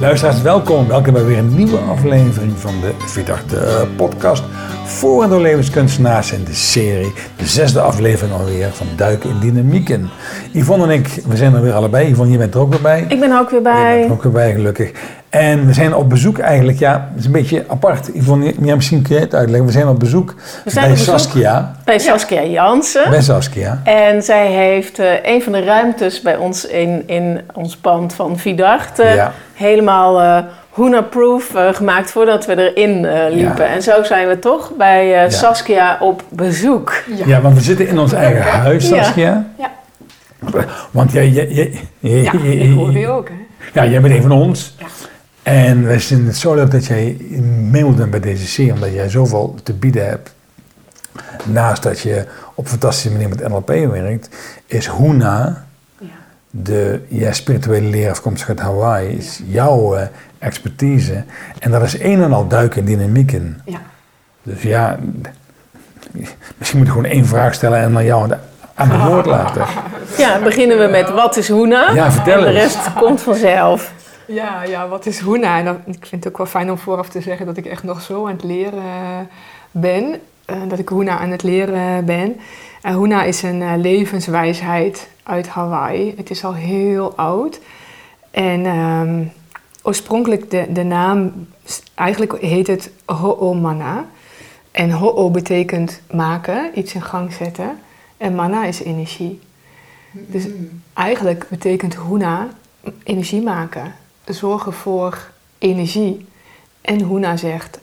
Luisteraars, welkom. Welkom bij weer een nieuwe aflevering van de Vierdachte eh, podcast voor en door levenskunstenaars in de serie. De zesde aflevering alweer van Duiken in Dynamieken. Yvonne en ik, we zijn er weer allebei. Yvonne, je bent er ook weer bij. Ik ben er ook weer Je bent bij. er ook weer bij, gelukkig. En we zijn op bezoek eigenlijk, ja, het is een beetje apart. Yvonne, ja, misschien kun je het uitleggen. We zijn op bezoek zijn bij op bezoek. Saskia. Bij Saskia Jansen. Bij Saskia. En zij heeft eh, een van de ruimtes bij ons in, in ons pand van Vidachte Ja. Helemaal eh Hoona-proof eh, gemaakt voordat we erin eh, liepen. Ja. En zo zijn we toch bij eh, Saskia op bezoek. Ja. want we zitten in ons eigen huis. Saskia. Ja. Want jij, jij, jij, jij- Ja, jij- ik hoor je ook, hè? Ja, jij bent een van ons. Ja. En wij vinden het zo leuk dat jij mee moet doen bij deze serie, omdat jij zoveel te bieden hebt. Naast dat je op fantastische manier met NLP werkt, is Huna, Ja. De ja, spirituele leer afkomstig uit Hawaii, is jouw eh, expertise. En dat is een en al duiken in dynamieken. Ja. Dus ja, misschien moet ik gewoon één vraag stellen en dan jou aan het woord laten. Ja, beginnen we met wat is Hoena? Ja, vertel En de eens. rest komt vanzelf. Ja, ja, wat is Hoena? En dan, ik vind het ook wel fijn om vooraf te zeggen dat ik echt nog zo aan het leren eh, ben. eh, dat ik Hoena aan het leren ben. En Hoena is een eh, levenswijsheid uit Hawaii. Het is al heel oud. En ehm, oorspronkelijk de, de naam, eigenlijk heet het Ho'omana. En Ho'o betekent maken, iets in gang zetten. En mana is energie. Dus eigenlijk betekent Huna energie maken. Zorgen voor energie. En Huna zegt,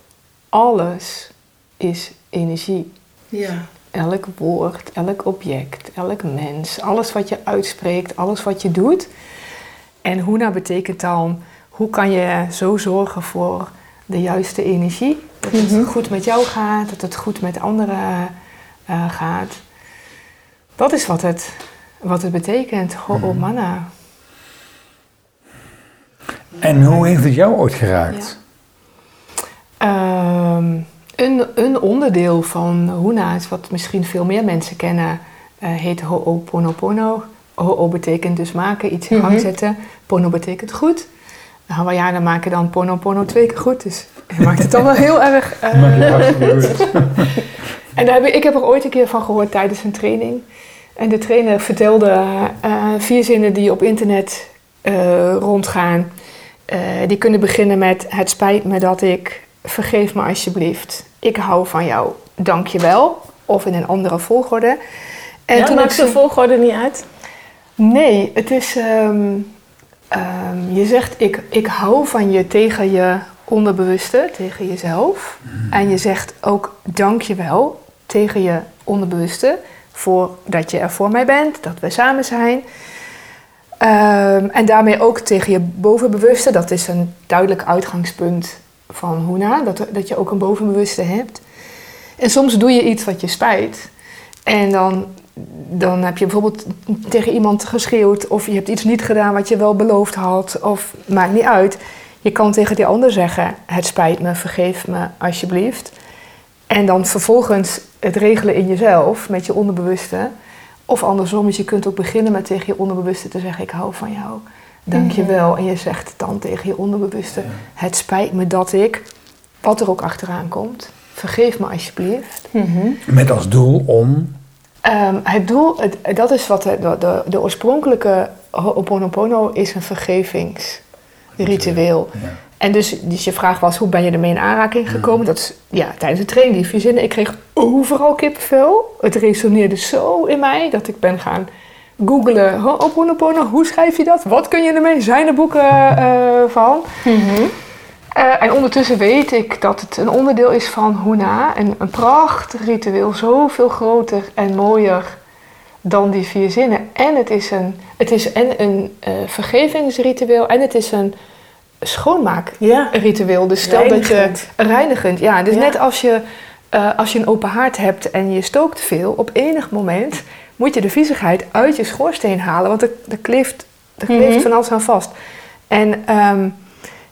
alles is energie. Ja. Elk woord, elk object, elk mens, alles wat je uitspreekt, alles wat je doet. En Huna betekent dan, hoe kan je zo zorgen voor de juiste energie? Dat het goed met jou gaat, dat het goed met anderen eh, gaat. Dat is wat het, wat het betekent, Ho'omana. En hoe heeft het jou ooit geraakt? Ehm, een, een onderdeel van Huna is wat misschien veel meer mensen kennen, eh, heet Ho'oponopono. Ho'o betekent dus maken, iets in gang Mhm. zetten. Pono betekent goed. De Hawaiianen maken dan Ponopono twee keer goed, dus je maakt het dan wel heel erg... goed. en daar heb ik, ik heb er ooit een keer van gehoord tijdens een training. En de trainer vertelde eh, vier zinnen die op internet rondgaan. Die kunnen beginnen met: Het spijt me dat ik. Vergeef me alsjeblieft. Ik hou van jou. Dank je wel. Of in een andere volgorde. En ja, toen maakt ik de volgorde niet uit? Nee, het is. ehm, ehm, je zegt: ik, ik hou van je tegen je onderbewuste, tegen jezelf. En je zegt ook: Dank je wel tegen je onderbewuste. Voor dat je er voor mij bent, dat we samen zijn. Ehm, en daarmee ook tegen je bovenbewuste. Dat is een duidelijk uitgangspunt van Huna. Dat, dat je ook een bovenbewuste hebt. En soms doe je iets wat je spijt. En dan, dan heb je bijvoorbeeld tegen iemand geschreeuwd. Of je hebt iets niet gedaan wat je wel beloofd had. Of maakt niet uit. Je kan tegen die ander zeggen: Het spijt me, vergeef me alsjeblieft. En dan vervolgens het regelen in jezelf met je onderbewuste. Of andersom, dus je kunt ook beginnen met tegen je onderbewuste te zeggen: Ik hou van jou. Dank je wel. En je zegt dan tegen je onderbewuste: Het spijt me dat ik, wat er ook achteraan komt, vergeef me alsjeblieft. Met als doel om. Ehm, het doel, het- dat is wat de, de, de oorspronkelijke Ho'oponopono is een vergevingsritueel. Ja. En dus, dus je vraag was, hoe ben je ermee in aanraking gekomen? Dat is ja, tijdens de training, die vier zinnen. Ik kreeg overal kippenvel. Het resoneerde zo in mij dat ik ben gaan googlen. Ho'oponopono, hoe schrijf je dat? Wat kun je ermee? Zijn er boeken eh, van? Eh, en ondertussen weet ik dat het een onderdeel is van Huna. Een, een prachtig ritueel, zoveel groter en mooier dan die vier zinnen. En het is een, het is en een eh, vergevingsritueel en het is een schoonmaakritueel. Ja. Dus stel dat je Reinigend. reinigend, ja. Dus Ja. net als je, eh, als je een open haard hebt en je stookt veel, op enig moment moet je de viezigheid uit je schoorsteen halen, want er, er kleeft, er kleeft Mhm. van alles aan vast. En ehm,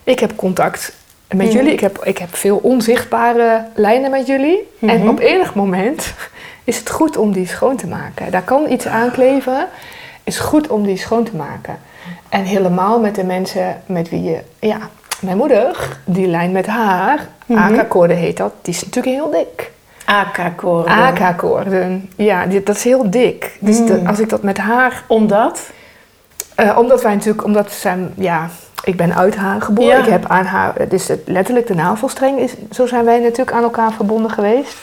ik heb contact met Mhm. jullie. Ik heb, ik heb veel onzichtbare lijnen met jullie. En Mhm. op enig moment is het goed om die schoon te maken. Daar kan iets aan kleven. is goed om die schoon te maken. En helemaal met de mensen met wie je... Ja, mijn moeder, die lijn met haar. AK-koorden heet dat, die is natuurlijk heel dik. AK-koorden. AK-koorden, ja, die- dat is heel dik. Dus Mm. de- als ik dat met haar... Omdat? eh, omdat wij natuurlijk, omdat zijn, ja, ik ben uit haar geboren. Ja. Ik heb aan haar, dus het, letterlijk de navelstreng is, zo zijn wij natuurlijk aan elkaar verbonden geweest.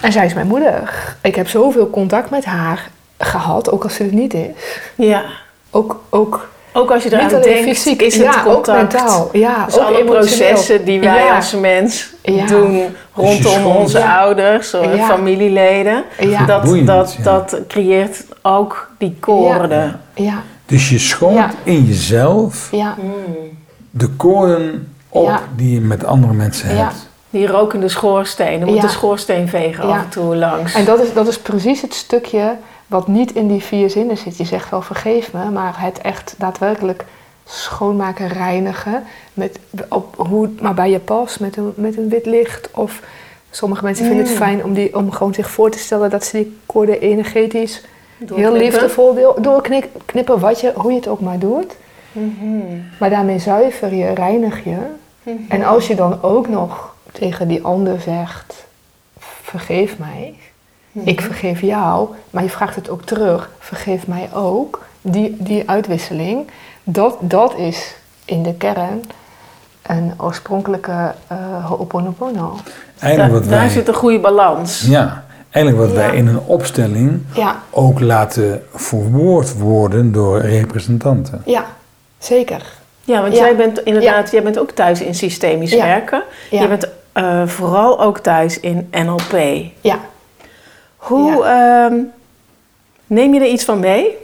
En zij is mijn moeder. Ik heb zoveel contact met haar gehad, ook als ze er niet is. Ja. Ook, ook Ook als je eraan alleen denkt, fysiek, is het ja, contact. ook mentaal. Ja, Dus ook alle processen die wij Ja. als mens Ja. doen rondom onze Ja. ouders of Ja. familieleden, Ja. dat, Boeiend, dat, ja. dat creëert ook die koorden. Ja, Dus je schoont Ja. in jezelf ja, de koorden op Ja. die je met andere mensen Ja. hebt. Die rokende schoorsteen, er moet Ja. een schoorsteenveger Ja. af en toe langs. En dat is, dat is precies het stukje wat niet in die vier zinnen zit. Je zegt wel vergeef me, maar het echt daadwerkelijk schoonmaken, reinigen. Met, op hoe het maar bij je past, met een, met een wit licht. Of sommige mensen vinden het Mm. fijn om, die, om gewoon zich voor te stellen dat ze die koorden energetisch heel liefdevol wil- doorknippen, wat je, hoe je het ook maar doet. Mhm. Maar daarmee zuiver je, reinig je. Mhm. En als je dan ook nog tegen die ander zegt, vergeef mij, Mhm. ik vergeef jou, maar je vraagt het ook terug, vergeef mij ook, die, die uitwisseling, dat, dat is in de kern een oorspronkelijke uh, Ho'oponopono. Eigenlijk Da- wat daar wij, zit een goede balans. ja, eigenlijk wat Ja. wij in een opstelling Ja, ook laten verwoord worden door representanten. ja, zeker. Ja, want Ja. jij bent inderdaad, jij bent ook thuis in systemisch Ja. werken. Ja. Je bent eh, vooral ook thuis in NLP. Ja, Hoe ehm, neem je er iets van mee?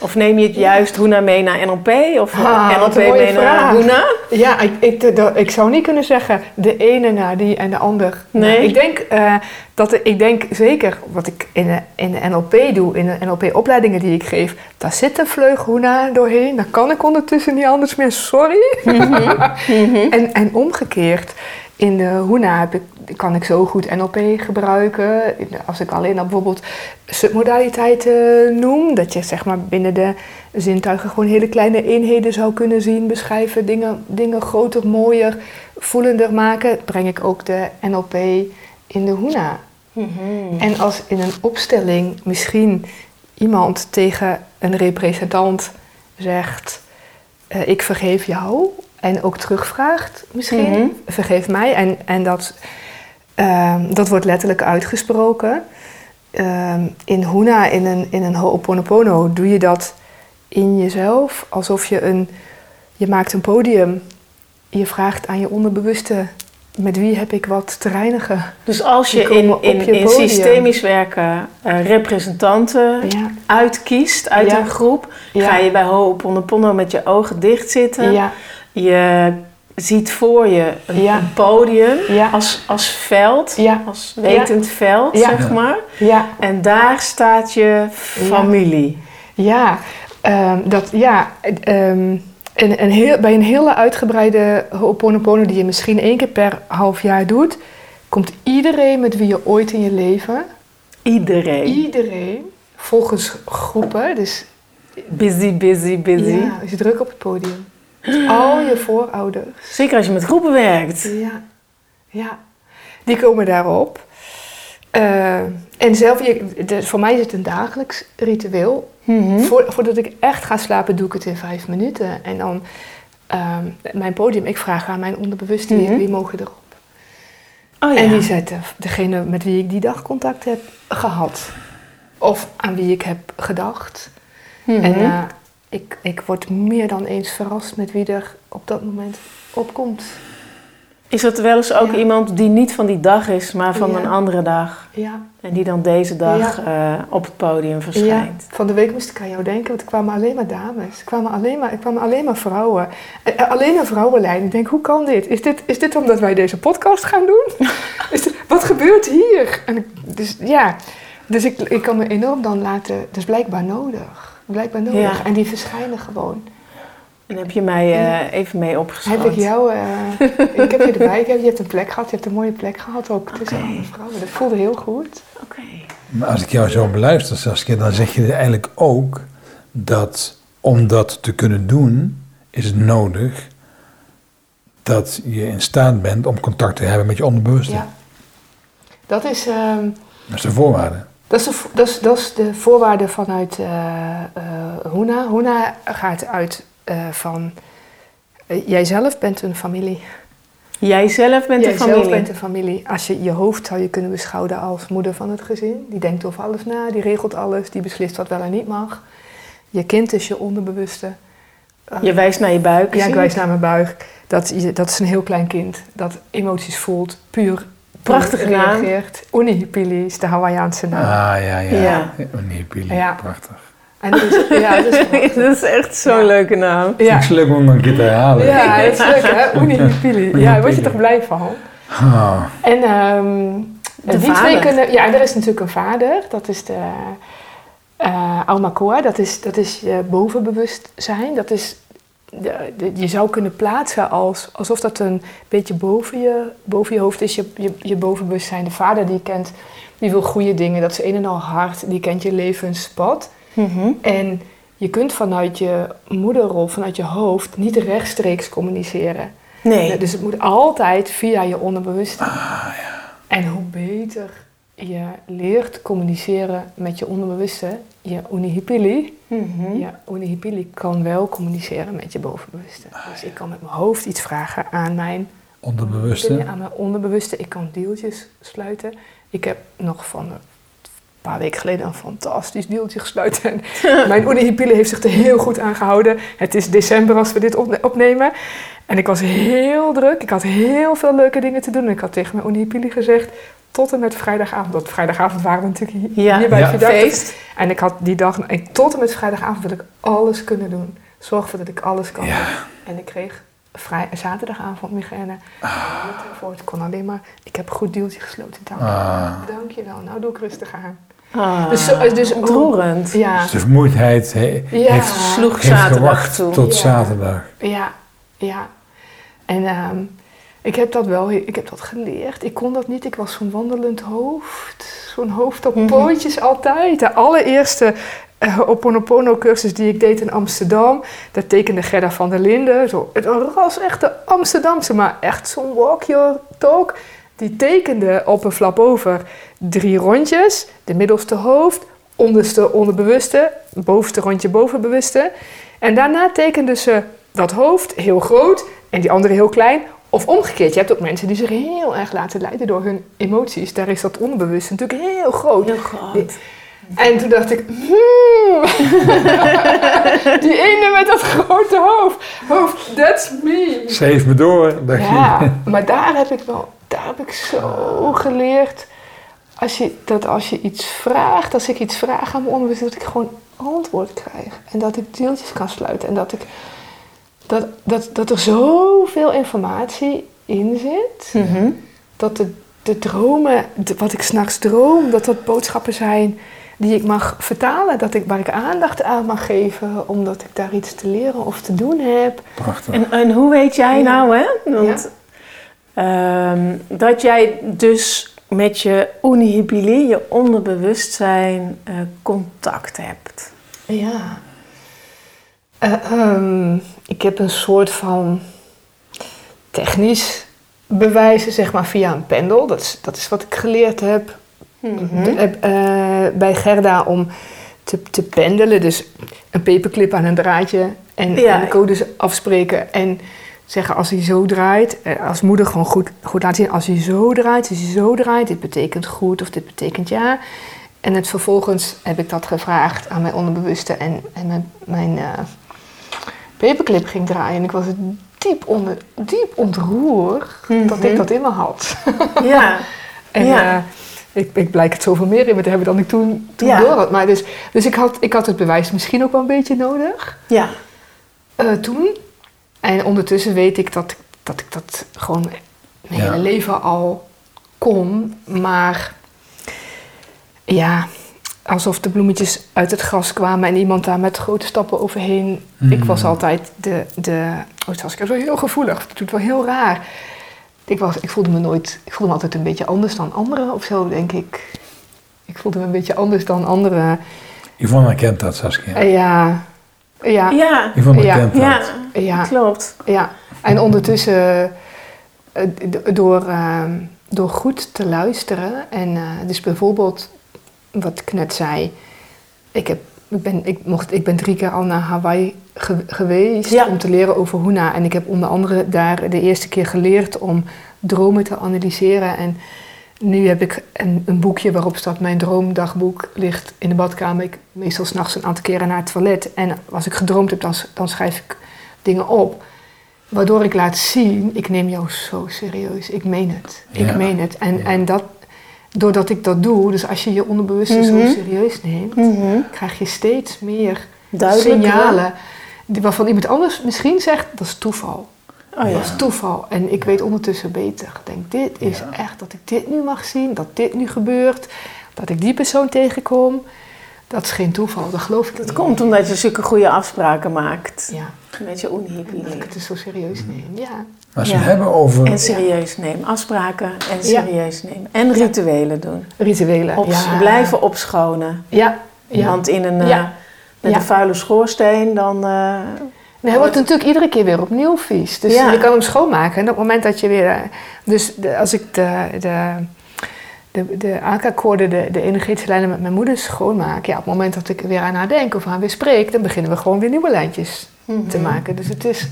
Of neem je het juist Hoena mee naar NLP? Of Ah, NLP mee naar. Hoena? Ja, ik, ik, dat- ik zou niet kunnen zeggen de ene naar die en de ander. Nee? naar- Ik denk, eh, dat, ik denk zeker wat ik in de, in de NLP doe, in de NLP-opleidingen die ik geef, daar zit een vleughoena doorheen. Daar kan ik ondertussen niet anders meer, sorry. en, en omgekeerd, in de Hoena heb ik, kan ik zo goed NLP gebruiken. Als ik alleen al bijvoorbeeld submodaliteiten noem, dat je zeg maar binnen de zintuigen gewoon hele kleine eenheden zou kunnen zien, beschrijven, dingen, dingen groter, mooier, voelender maken, breng ik ook de NLP in de Hoena. En als in een opstelling misschien iemand tegen een representant zegt: eh, Ik vergeef jou. En ook terugvraagt misschien: Mhm. Vergeef mij. En, en dat, ehm, dat wordt letterlijk uitgesproken. Ehm, in Huna, in een, in een Ho'oponopono, doe je dat in jezelf. Alsof je een. Je maakt een podium. Je vraagt aan je onderbewuste: Met wie heb ik wat te reinigen? Dus als je in, in, je in systemisch werken eh, representanten Ja, uitkiest uit Ja. een groep, Ja. ga je bij Ho'oponopono met je ogen dicht zitten. Je ziet voor je een, Ja. een podium Ja. als, als veld, Ja. als wetend veld, zeg maar. ja. En daar staat je familie. Ja, ehm, dat, ja ehm, een, een heel, bij een hele uitgebreide Ho'oponopono die je misschien één keer per half jaar doet, komt iedereen met wie je ooit in je leven, Iedereen. iedereen, volgens groepen, dus Busy, busy, busy. ja, is druk op het podium. Dus al je voorouders, Zeker als je met groepen werkt. ja, ja, die komen daarop. Eh, en zelf, je, de- voor mij is het een dagelijks ritueel. Mhm. Voor, voordat ik echt ga slapen, doe ik het in vijf minuten. En dan ehm, mijn podium, ik vraag aan mijn onderbewuste wie, Mhm. wie mogen erop. Oh ja. En die zetten degene met wie ik die dag contact heb gehad. Of aan wie ik heb gedacht. En eh, ik, ik word meer dan eens verrast met wie er op dat moment opkomt. Is dat wel eens ook Ja. iemand die niet van die dag is, maar van Ja. een andere dag? Ja. En die dan deze dag eh, op het podium ja, verschijnt? van de week moest ik aan jou denken, want er kwamen alleen maar dames. Er kwamen alleen maar, er kwamen alleen maar vrouwen. Eh, eh, alleen een vrouwenlijn. Ik denk, hoe kan dit? Is dit, is dit omdat wij deze podcast gaan doen? is dit, wat gebeurt hier? En ik, dus ja, dus ik, ik kan me enorm dan laten... Dus blijkbaar nodig. Blijkbaar nodig. Ja. En die verschijnen gewoon. En heb je mij eh, even mee opgeschreven? Heb ik jou... eh, ik heb je erbij. Ik heb, je hebt een plek gehad. Je hebt een mooie plek gehad ook tussen andere vrouwen. Dat voelde heel goed. Oké. Maar als ik jou zo beluister, Saskia, dan zeg je eigenlijk ook dat om dat te kunnen doen, is het nodig dat je in staat bent om contact te hebben met je onderbewuste. Ja. Dat is, ehm, Dat is de voorwaarde. Dat is, de, dat is, dat is de voorwaarde vanuit eh eh Hoena. Hoena gaat uit eh, van... jijzelf bent een familie. Jij zelf bent Jijzelf familie. bent een familie. Als je je hoofd zou je kunnen beschouwen als moeder van het gezin. Die denkt over alles na, die regelt alles, die beslist wat wel en niet mag. Je kind is je onderbewuste. Je wijst naar je buik. Ja, ik wijs naar mijn buik. Dat, dat is een heel klein kind dat emoties voelt, puur Prachtige puur naam. Unihipili is de Hawaïaanse naam. Ah, ja, ja. Ja. Oh, nee, Pili. Ja. Prachtig. En dat is, ja, dat is prachtig. dat is echt zo'n Ja. leuke naam. Ja. Het is leuk om een keer te herhalen. ja, dat is leuk hè, Unihipili. Ja, daar word je toch blij van. Ah, En ehm De die twee vader. kunnen... Ja, er is natuurlijk een vader. Dat is de eh Almacoa. Dat is, dat is je bovenbewustzijn. Dat is... De, de- je zou kunnen plaatsen als, alsof dat een beetje boven je, boven je hoofd is. Je, je, je bovenbewustzijn. De vader die kent... Die wil goede dingen. Dat is een en al hard. Die kent je levenspad. Mhm. En je kunt vanuit je moederrol, vanuit je hoofd, niet rechtstreeks communiceren. Nee. Dus het moet altijd via je onderbewuste. Ah, En hoe beter je leert communiceren met je onderbewuste, je unihipili, Mhm. je unihipili kan wel communiceren met je bovenbewuste. Ah, Dus ik kan met mijn hoofd iets vragen aan mijn, onderbewuste. aan mijn onderbewuste. Ik kan deeltjes sluiten. Ik heb nog van een paar weken geleden een fantastisch deeltje gesluiten. En mijn unihipili heeft zich er heel goed aan gehouden. Het is december als we dit opne- opnemen. En ik was heel druk. Ik had heel veel leuke dingen te doen. En ik had tegen mijn unihipili gezegd... tot en met vrijdagavond. Want vrijdagavond waren we natuurlijk hier, Ja. hier bij Ja. het Vierdaagse. Feest. En ik had die dag... en tot en met vrijdagavond wil ik alles kunnen doen. Zorg ervoor dat ik alles kan Ja. doen. En ik kreeg vrij, zaterdagavond migraine. Voor het kon alleen maar... Ik heb een goed deeltje gesloten. Dank je Ah. Dank je wel. Nou doe ik rustig aan. Ah, Dus zo- dus- ontroerend. Ja, Dus de vermoeidheid he- ja, heeft, Sloeg heeft zaterdag gewacht toe. tot Ja. zaterdag. ja, ja. En ehm, ik heb dat wel, ik heb dat geleerd. Ik kon dat niet. Ik was zo'n wandelend hoofd. Zo'n hoofd op Mhm. pootjes altijd. De allereerste eh Oponopono cursus die ik deed in Amsterdam. Daar tekende Gerda van der Linden. Zo, het was echt de Amsterdamse, maar echt zo'n walk your talk. Die tekende op een flap over drie rondjes. De middelste hoofd, onderste onderbewuste, bovenste rondje bovenbewuste. En daarna tekende ze dat hoofd heel groot en die andere heel klein. Of omgekeerd, je hebt ook mensen die zich heel erg laten leiden door hun emoties. Daar is dat onbewust natuurlijk heel groot. Heel groot. En toen dacht ik, hmm, die ene met dat grote hoofd. Hoofd, that's me. Schreef me door. dacht je. Ja, maar daar heb ik wel, daar heb ik zo geleerd. Als je, dat als je iets vraagt, als ik iets vraag aan mijn onderwijs, dat ik gewoon antwoord krijg. En dat ik deeltjes kan sluiten. En dat ik, dat, dat, dat er zoveel informatie in zit. Mhm. Dat de, de dromen, de- wat ik s'nachts droom, dat dat boodschappen zijn die ik mag vertalen. Dat ik, waar ik aandacht aan mag geven, omdat ik daar iets te leren of te doen heb. Prachtig. En, en hoe weet jij Ja. nou, hè? Want, ehm, dat jij dus met je unihipili, je onderbewustzijn, eh, contact hebt. Ja. Eh, ehm, ik heb een soort van technisch bewijzen, zeg maar, via een pendel. Dat is, dat is wat ik geleerd heb Mhm. de- eh, bij Gerda om te, te pendelen. Dus een paperclip aan een draadje en, Ja. en de codes afspreken. En zeggen als hij zo draait, eh, als moeder gewoon goed, goed laten zien. Als hij zo draait, als hij zo draait, dit betekent goed of dit betekent ja. En het vervolgens heb ik dat gevraagd aan mijn onderbewuste en, en mijn, mijn eh, paperclip ging draaien. En ik was diep, onder, diep ontroerd dat ik Mhm. dat in me had. Ja. En Ja. eh, ik, ik blijk het zoveel meer in me te hebben dan ik toen, toen Ja. door had. Maar dus dus ik, had, ik had het bewijs misschien ook wel een beetje nodig Ja. eh, toen. En ondertussen weet ik dat, ik- dat ik dat gewoon mijn Ja. hele leven al kon. Maar ja, alsof de bloemetjes uit het gras kwamen en iemand daar met grote stappen overheen. Ik was Mm. altijd de, de oh, het was ik heel gevoelig. Het doet wel heel raar. Ik, was, ik voelde me nooit, ik voelde me altijd een beetje anders dan anderen of zo, denk ik. Ik voelde me een beetje anders dan anderen. Yvonne herkent dat, Saskia. En ja, Ja, Ja, Yvonne Ja. kent dat. ja, ja, klopt. ja. En ondertussen, eh, door, ehm, door goed te luisteren. En eh, dus bijvoorbeeld, wat ik net zei. Ik, heb, ik, ben, ik, mocht, ik ben drie keer al naar Hawaii ge- geweest Ja. om te leren over Huna. En ik heb onder andere daar de eerste keer geleerd om dromen te analyseren. En nu heb ik een, een boekje waarop staat mijn droomdagboek ligt in de badkamer. Ik meestal s'nachts een aantal keren naar het toilet. En als ik gedroomd heb, dan, dan schrijf ik dingen op. Waardoor ik laat zien, ik neem jou zo serieus. Ik meen het. Ik Ja. meen het. En, Ja. en dat, doordat ik dat doe, dus als je je onderbewuste Mhm. zo serieus neemt, Mhm. krijg je steeds meer signalen. Waarvan iemand anders misschien zegt, dat is toeval. Oh ja. Dat is toeval. En ik weet ondertussen beter. Ik denk, dit is Ja. echt dat ik dit nu mag zien, dat dit nu gebeurt, dat ik die persoon tegenkom. Dat is geen toeval, dat geloof ik Dat niet. komt omdat je zulke goede afspraken maakt. Ja, Met je dat onhypie. ik het dus zo serieus neem. Ja, Maar als Ja. we het hebben over... En serieus nemen. Afspraken en Ja. serieus nemen. En rituelen doen. rituelen. Op, ja. Blijven opschonen. Ja, ja. Want in een, eh, met Ja. een vuile schoorsteen dan... eh, Nee, hij wordt natuurlijk iedere keer weer opnieuw vies. Dus Ja. je kan hem schoonmaken. En op het moment dat je weer... eh, Dus de- als ik de, de, de, de AK-koorden, de, de energetische lijnen met mijn moeder schoonmaak... Ja, op het moment dat ik weer aan haar denk of aan weer spreek... dan beginnen we gewoon weer nieuwe lijntjes te mhm. maken. Dus het is...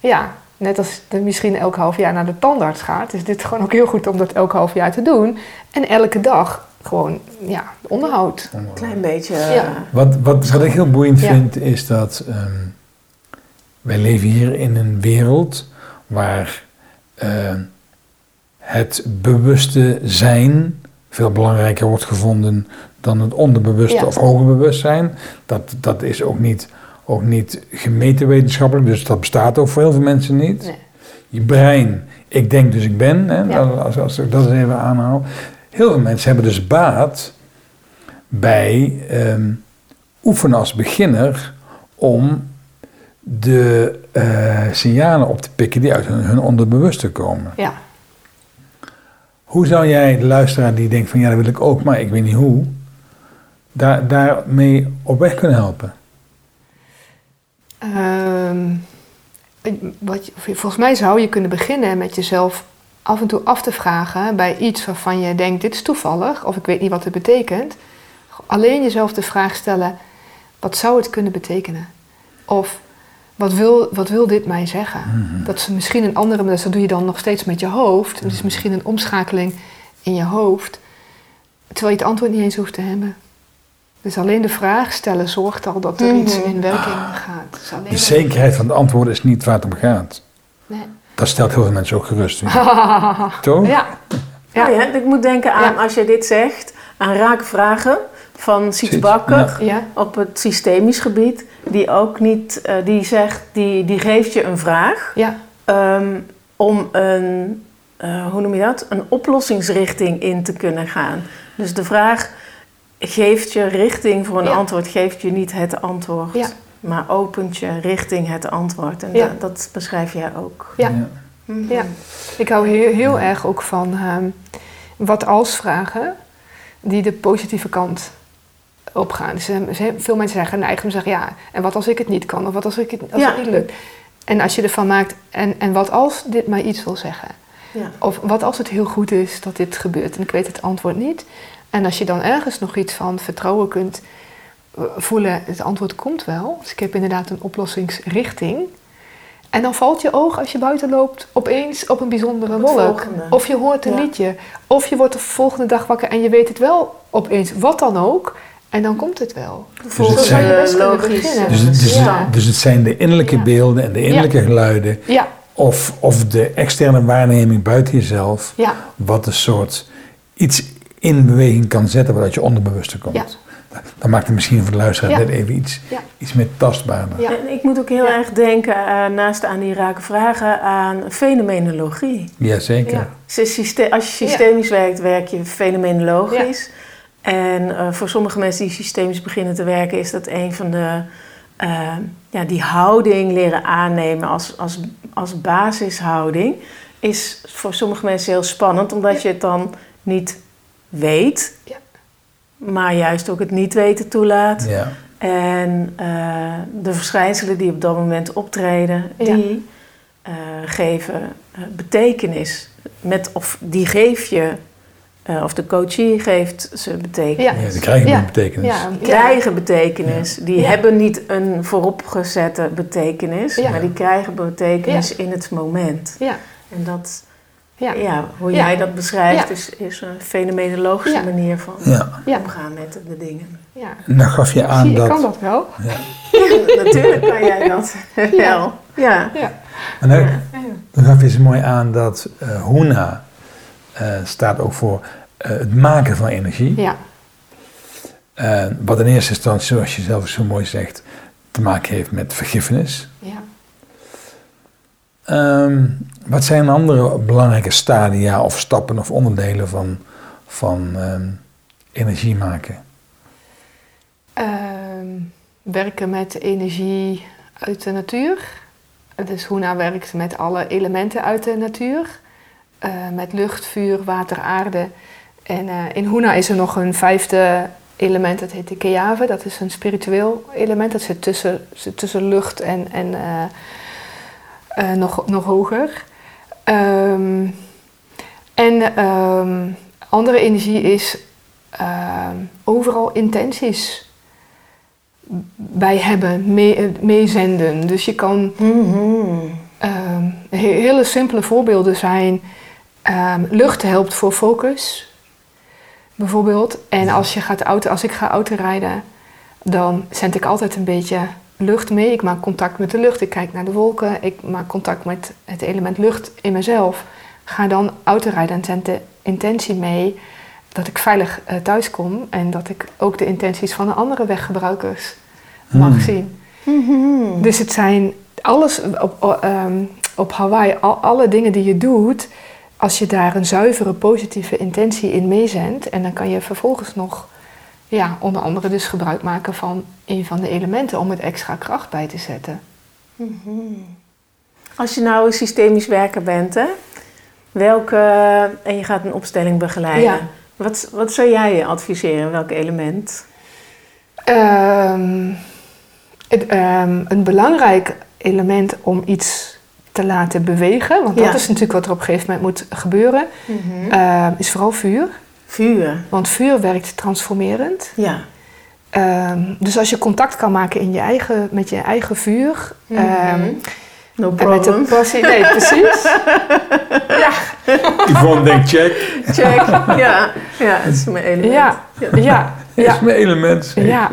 Ja, net als je misschien elk half jaar naar de tandarts gaat... is dit gewoon ook heel goed om dat elk half jaar te doen. En elke dag gewoon, ja, onderhoud. Een klein beetje... eh, Ja. Wat, wat, wat ik heel boeiend Ja. vind, is dat ehm, wij leven hier in een wereld waar ehm, het bewuste zijn veel belangrijker wordt gevonden dan het onderbewuste Ja. of hoger bewustzijn. Dat, dat is ook niet, ook niet gemeten wetenschappelijk, dus dat bestaat ook voor heel veel mensen niet. Nee. Je brein, ik denk dus ik ben, hè, Ja. als, als ik dat eens even aanhaal. Heel veel mensen hebben dus baat bij ehm, oefenen als beginner om de eh, signalen op te pikken die uit hun, hun onderbewuste komen. Ja. Hoe zou jij de luisteraar die denkt van ja, dat wil ik ook, maar ik weet niet hoe, daar, daarmee op weg kunnen helpen? Ehm, wat, volgens mij zou je kunnen beginnen met jezelf af en toe af te vragen bij iets waarvan je denkt dit is toevallig of ik weet niet wat het betekent. Alleen jezelf de vraag stellen, wat zou het kunnen betekenen? Of wat wil, wat wil dit mij zeggen? Dat is misschien een andere, dus dat doe je dan nog steeds met je hoofd. Het is misschien een omschakeling in je hoofd, terwijl je het antwoord niet eens hoeft te hebben. Dus alleen de vraag stellen zorgt al dat er iets Mhm. in werking gaat. Dus De zekerheid van het antwoord is niet waar het om gaat. Nee. Dat stelt heel veel mensen ook gerust. Toch? ja. Ja. Ja. ja, ik moet denken aan, Ja. als je dit zegt, aan raak vragen van Siets Bakker Ja. op het systemisch gebied. Die ook niet, eh, die zegt, die, die geeft je een vraag Ja. ehm, om een, eh, hoe noem je dat? Een oplossingsrichting in te kunnen gaan. Dus de vraag geeft je richting voor een Ja. antwoord, geeft je niet het antwoord. Ja. Maar opent je richting het antwoord. En Ja. dat, dat beschrijf jij ook. Ja. Ja. Mhm. Ja. Ik hou heel, heel erg ook van ehm, wat als vragen die de positieve kant opgaan. Dus, ehm, veel mensen zeggen, neigend om te zeggen ja, en wat als ik het niet kan of wat als, ik het, als Ja. het niet lukt. En als je ervan maakt, en, en wat als dit mij iets wil zeggen? Ja. Of wat als het heel goed is dat dit gebeurt en ik weet het antwoord niet. En als je dan ergens nog iets van vertrouwen kunt eh, voelen, het antwoord komt wel. Dus ik heb inderdaad een oplossingsrichting. En dan valt je oog als je buiten loopt opeens op een bijzondere wolk. Of je hoort een Ja. liedje. Of je wordt de volgende dag wakker en je weet het wel opeens. Wat dan ook. En dan komt het wel. De het volgende zijn-. Dus, het- dus, Ja. dus het zijn de innerlijke Ja. beelden en de innerlijke geluiden, Ja, of, of de externe waarneming buiten jezelf, ja, wat een soort iets in beweging kan zetten waaruit je onderbewuste komt. Ja. Dan maakt het misschien voor de luisteraar Ja. net even iets, Ja. iets meer tastbaarder. Ja. En ik moet ook heel Ja. erg denken, eh, naast aan die rake vragen, aan fenomenologie. Jazeker. Ja. Syste- als je systemisch werkt, werk je fenomenologisch. En eh, voor sommige mensen die systemisch beginnen te werken, is dat een van de. eh, ja, die houding leren aannemen als, als, als basishouding. Is voor sommige mensen heel spannend, omdat je het dan niet weet. Ja. Maar juist ook het niet weten toelaat. Ja. En uh, de verschijnselen die op dat moment optreden, die uh, geven uh, betekenis. Met, of die geef je, of de coachie geeft ze betekenis. Ja, die krijgen ja. betekenis. Ja, die krijgen betekenis. Die hebben niet een vooropgezette betekenis, maar die krijgen betekenis in het moment. Ja. En dat ja. ja, hoe jij dat beschrijft is, is een fenomenologische manier van omgaan met de dingen. Ja. En dan gaf je aan Zie, dat... Ik kan dat wel. Natuurlijk kan jij dat wel. Ja. ja. En dan, dan gaf je zo mooi aan dat uh, Huna uh, staat ook voor uh, het maken van energie. Ja. wat in eerste instantie, zoals je zelf zo mooi zegt, te maken heeft met vergiffenis. Ja. Um, wat zijn andere belangrijke stadia of stappen of onderdelen van, van um, energie maken? Um, werken met energie uit de natuur. Dus Huna werkt met alle elementen uit de natuur. Uh, met lucht, vuur, water, aarde. En uh, in Huna is er nog een vijfde element, dat heet de Keave. Dat is een spiritueel element. Dat zit tussen, tussen lucht en, en uh, nog, nog hoger. Um, en um, andere energie is uh, overal intenties bij hebben, mee, meezenden. Dus je kan mm -hmm. um, hele simpele voorbeelden zijn. lucht helpt voor focus, bijvoorbeeld. En als, je gaat auto, als ik ga autorijden, dan zend ik altijd een beetje lucht mee. Ik maak contact met de lucht. Ik kijk naar de wolken. Ik maak contact met het element lucht in mezelf. Ga dan autorijden en zend de intentie mee dat ik veilig uh, thuis kom. En dat ik ook de intenties van de andere weggebruikers mag Hmm. zien. Mhm. Dus het zijn alles op, um, op Hawaii, al, alle dingen die je doet. Als je daar een zuivere positieve intentie in meezendt. En dan kan je vervolgens nog ja, onder andere dus gebruik maken van een van de elementen om het extra kracht bij te zetten. Mm -hmm. Als je nou een systemisch werker bent, hè, welke, en je gaat een opstelling begeleiden, Ja. wat, wat zou jij adviseren? Welk element? Um, het, um, een belangrijk element om iets te laten bewegen, want dat is natuurlijk wat er op een gegeven moment moet gebeuren, Mhm. uh, is vooral vuur. Vuur. Want vuur werkt transformerend. Ja. Um, dus als je contact kan maken in je eigen, met je eigen vuur. Mhm. um, No en met problem. de passie. Nee, precies. ja, Yvonne denkt, check, Check. Ja, ja, het is mijn element. ja, ja, ja. is mijn element. Ja. Ja.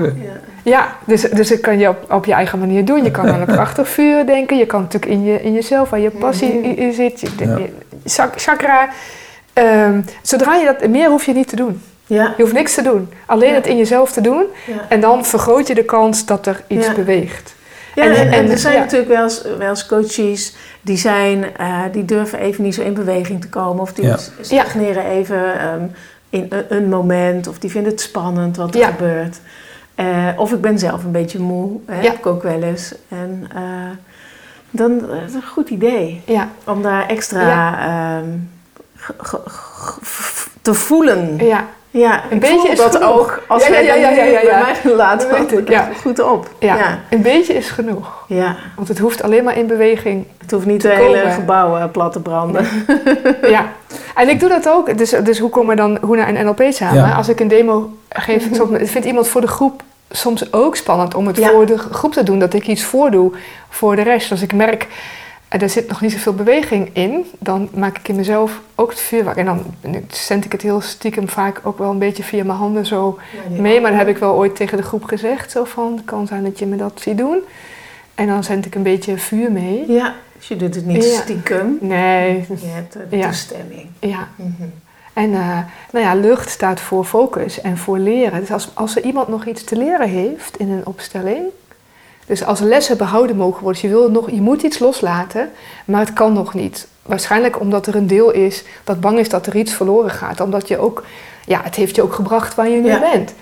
Ja, dus, dus dat kan je op, op je eigen manier doen. Je kan aan een prachtig vuur denken. Je kan natuurlijk in, je, in jezelf, waar je passie Mhm. in, in zit. Je, Ja. je- chak- chakra. Ehm, zodra je dat... Meer hoef je niet te doen. Ja. Je hoeft niks te doen. Alleen Ja. het in jezelf te doen. Ja. En dan vergroot je de kans dat er iets Ja. beweegt. Ja, En- en, en, en- er zijn ja. natuurlijk wel eens, wel eens coaches die, zijn, eh, die durven even niet zo in beweging te komen. Of die Ja. stagneren even ehm, in een, een moment. Of die vinden het spannend wat er Ja. gebeurt. Eh, of ik ben zelf een beetje moe. Hè, Ja. heb ik ook wel eens. En eh, dan is het een goed idee Ja, om daar extra ehm, te voelen. ja, Ja, Een ik beetje voel is dat genoeg. ook als Ja, ja, ja, ja, ja, mij weet ik, ja. Goed op. ja. ja. Een beetje is genoeg. ja. Want het hoeft alleen maar in beweging. Het hoeft niet te de hele gebouwen plat te branden. Ja. En ik doe dat ook. Dus, dus hoe komen dan Hoena en NLP samen? Ja. Als ik een demo geef, soms, vindt iemand voor de groep soms ook spannend om het Ja. voor de groep te doen. Dat ik iets voordoe voor de rest. Als ik merk, eh, er zit nog niet zoveel beweging in, dan maak ik in mezelf ook het vuurwerk. En dan zend ik het heel stiekem vaak ook wel een beetje via mijn handen zo mee. Maar dat heb ik wel ooit tegen de groep gezegd. Zo van, het kan zijn dat je me dat ziet doen. En dan zend ik een beetje vuur mee. Ja, dus je doet het niet Ja. stiekem. Nee, Je hebt de Ja. toestemming. ja. Mhm. En eh, nou ja, lucht staat voor focus en voor leren. Dus als, als er iemand nog iets te leren heeft in een opstelling. Dus als lessen behouden mogen worden. Dus je, wil nog, je moet iets loslaten, maar het kan nog niet. Waarschijnlijk omdat er een deel is dat bang is dat er iets verloren gaat. Omdat je ook, ja, het heeft je ook gebracht waar je nu Ja. bent.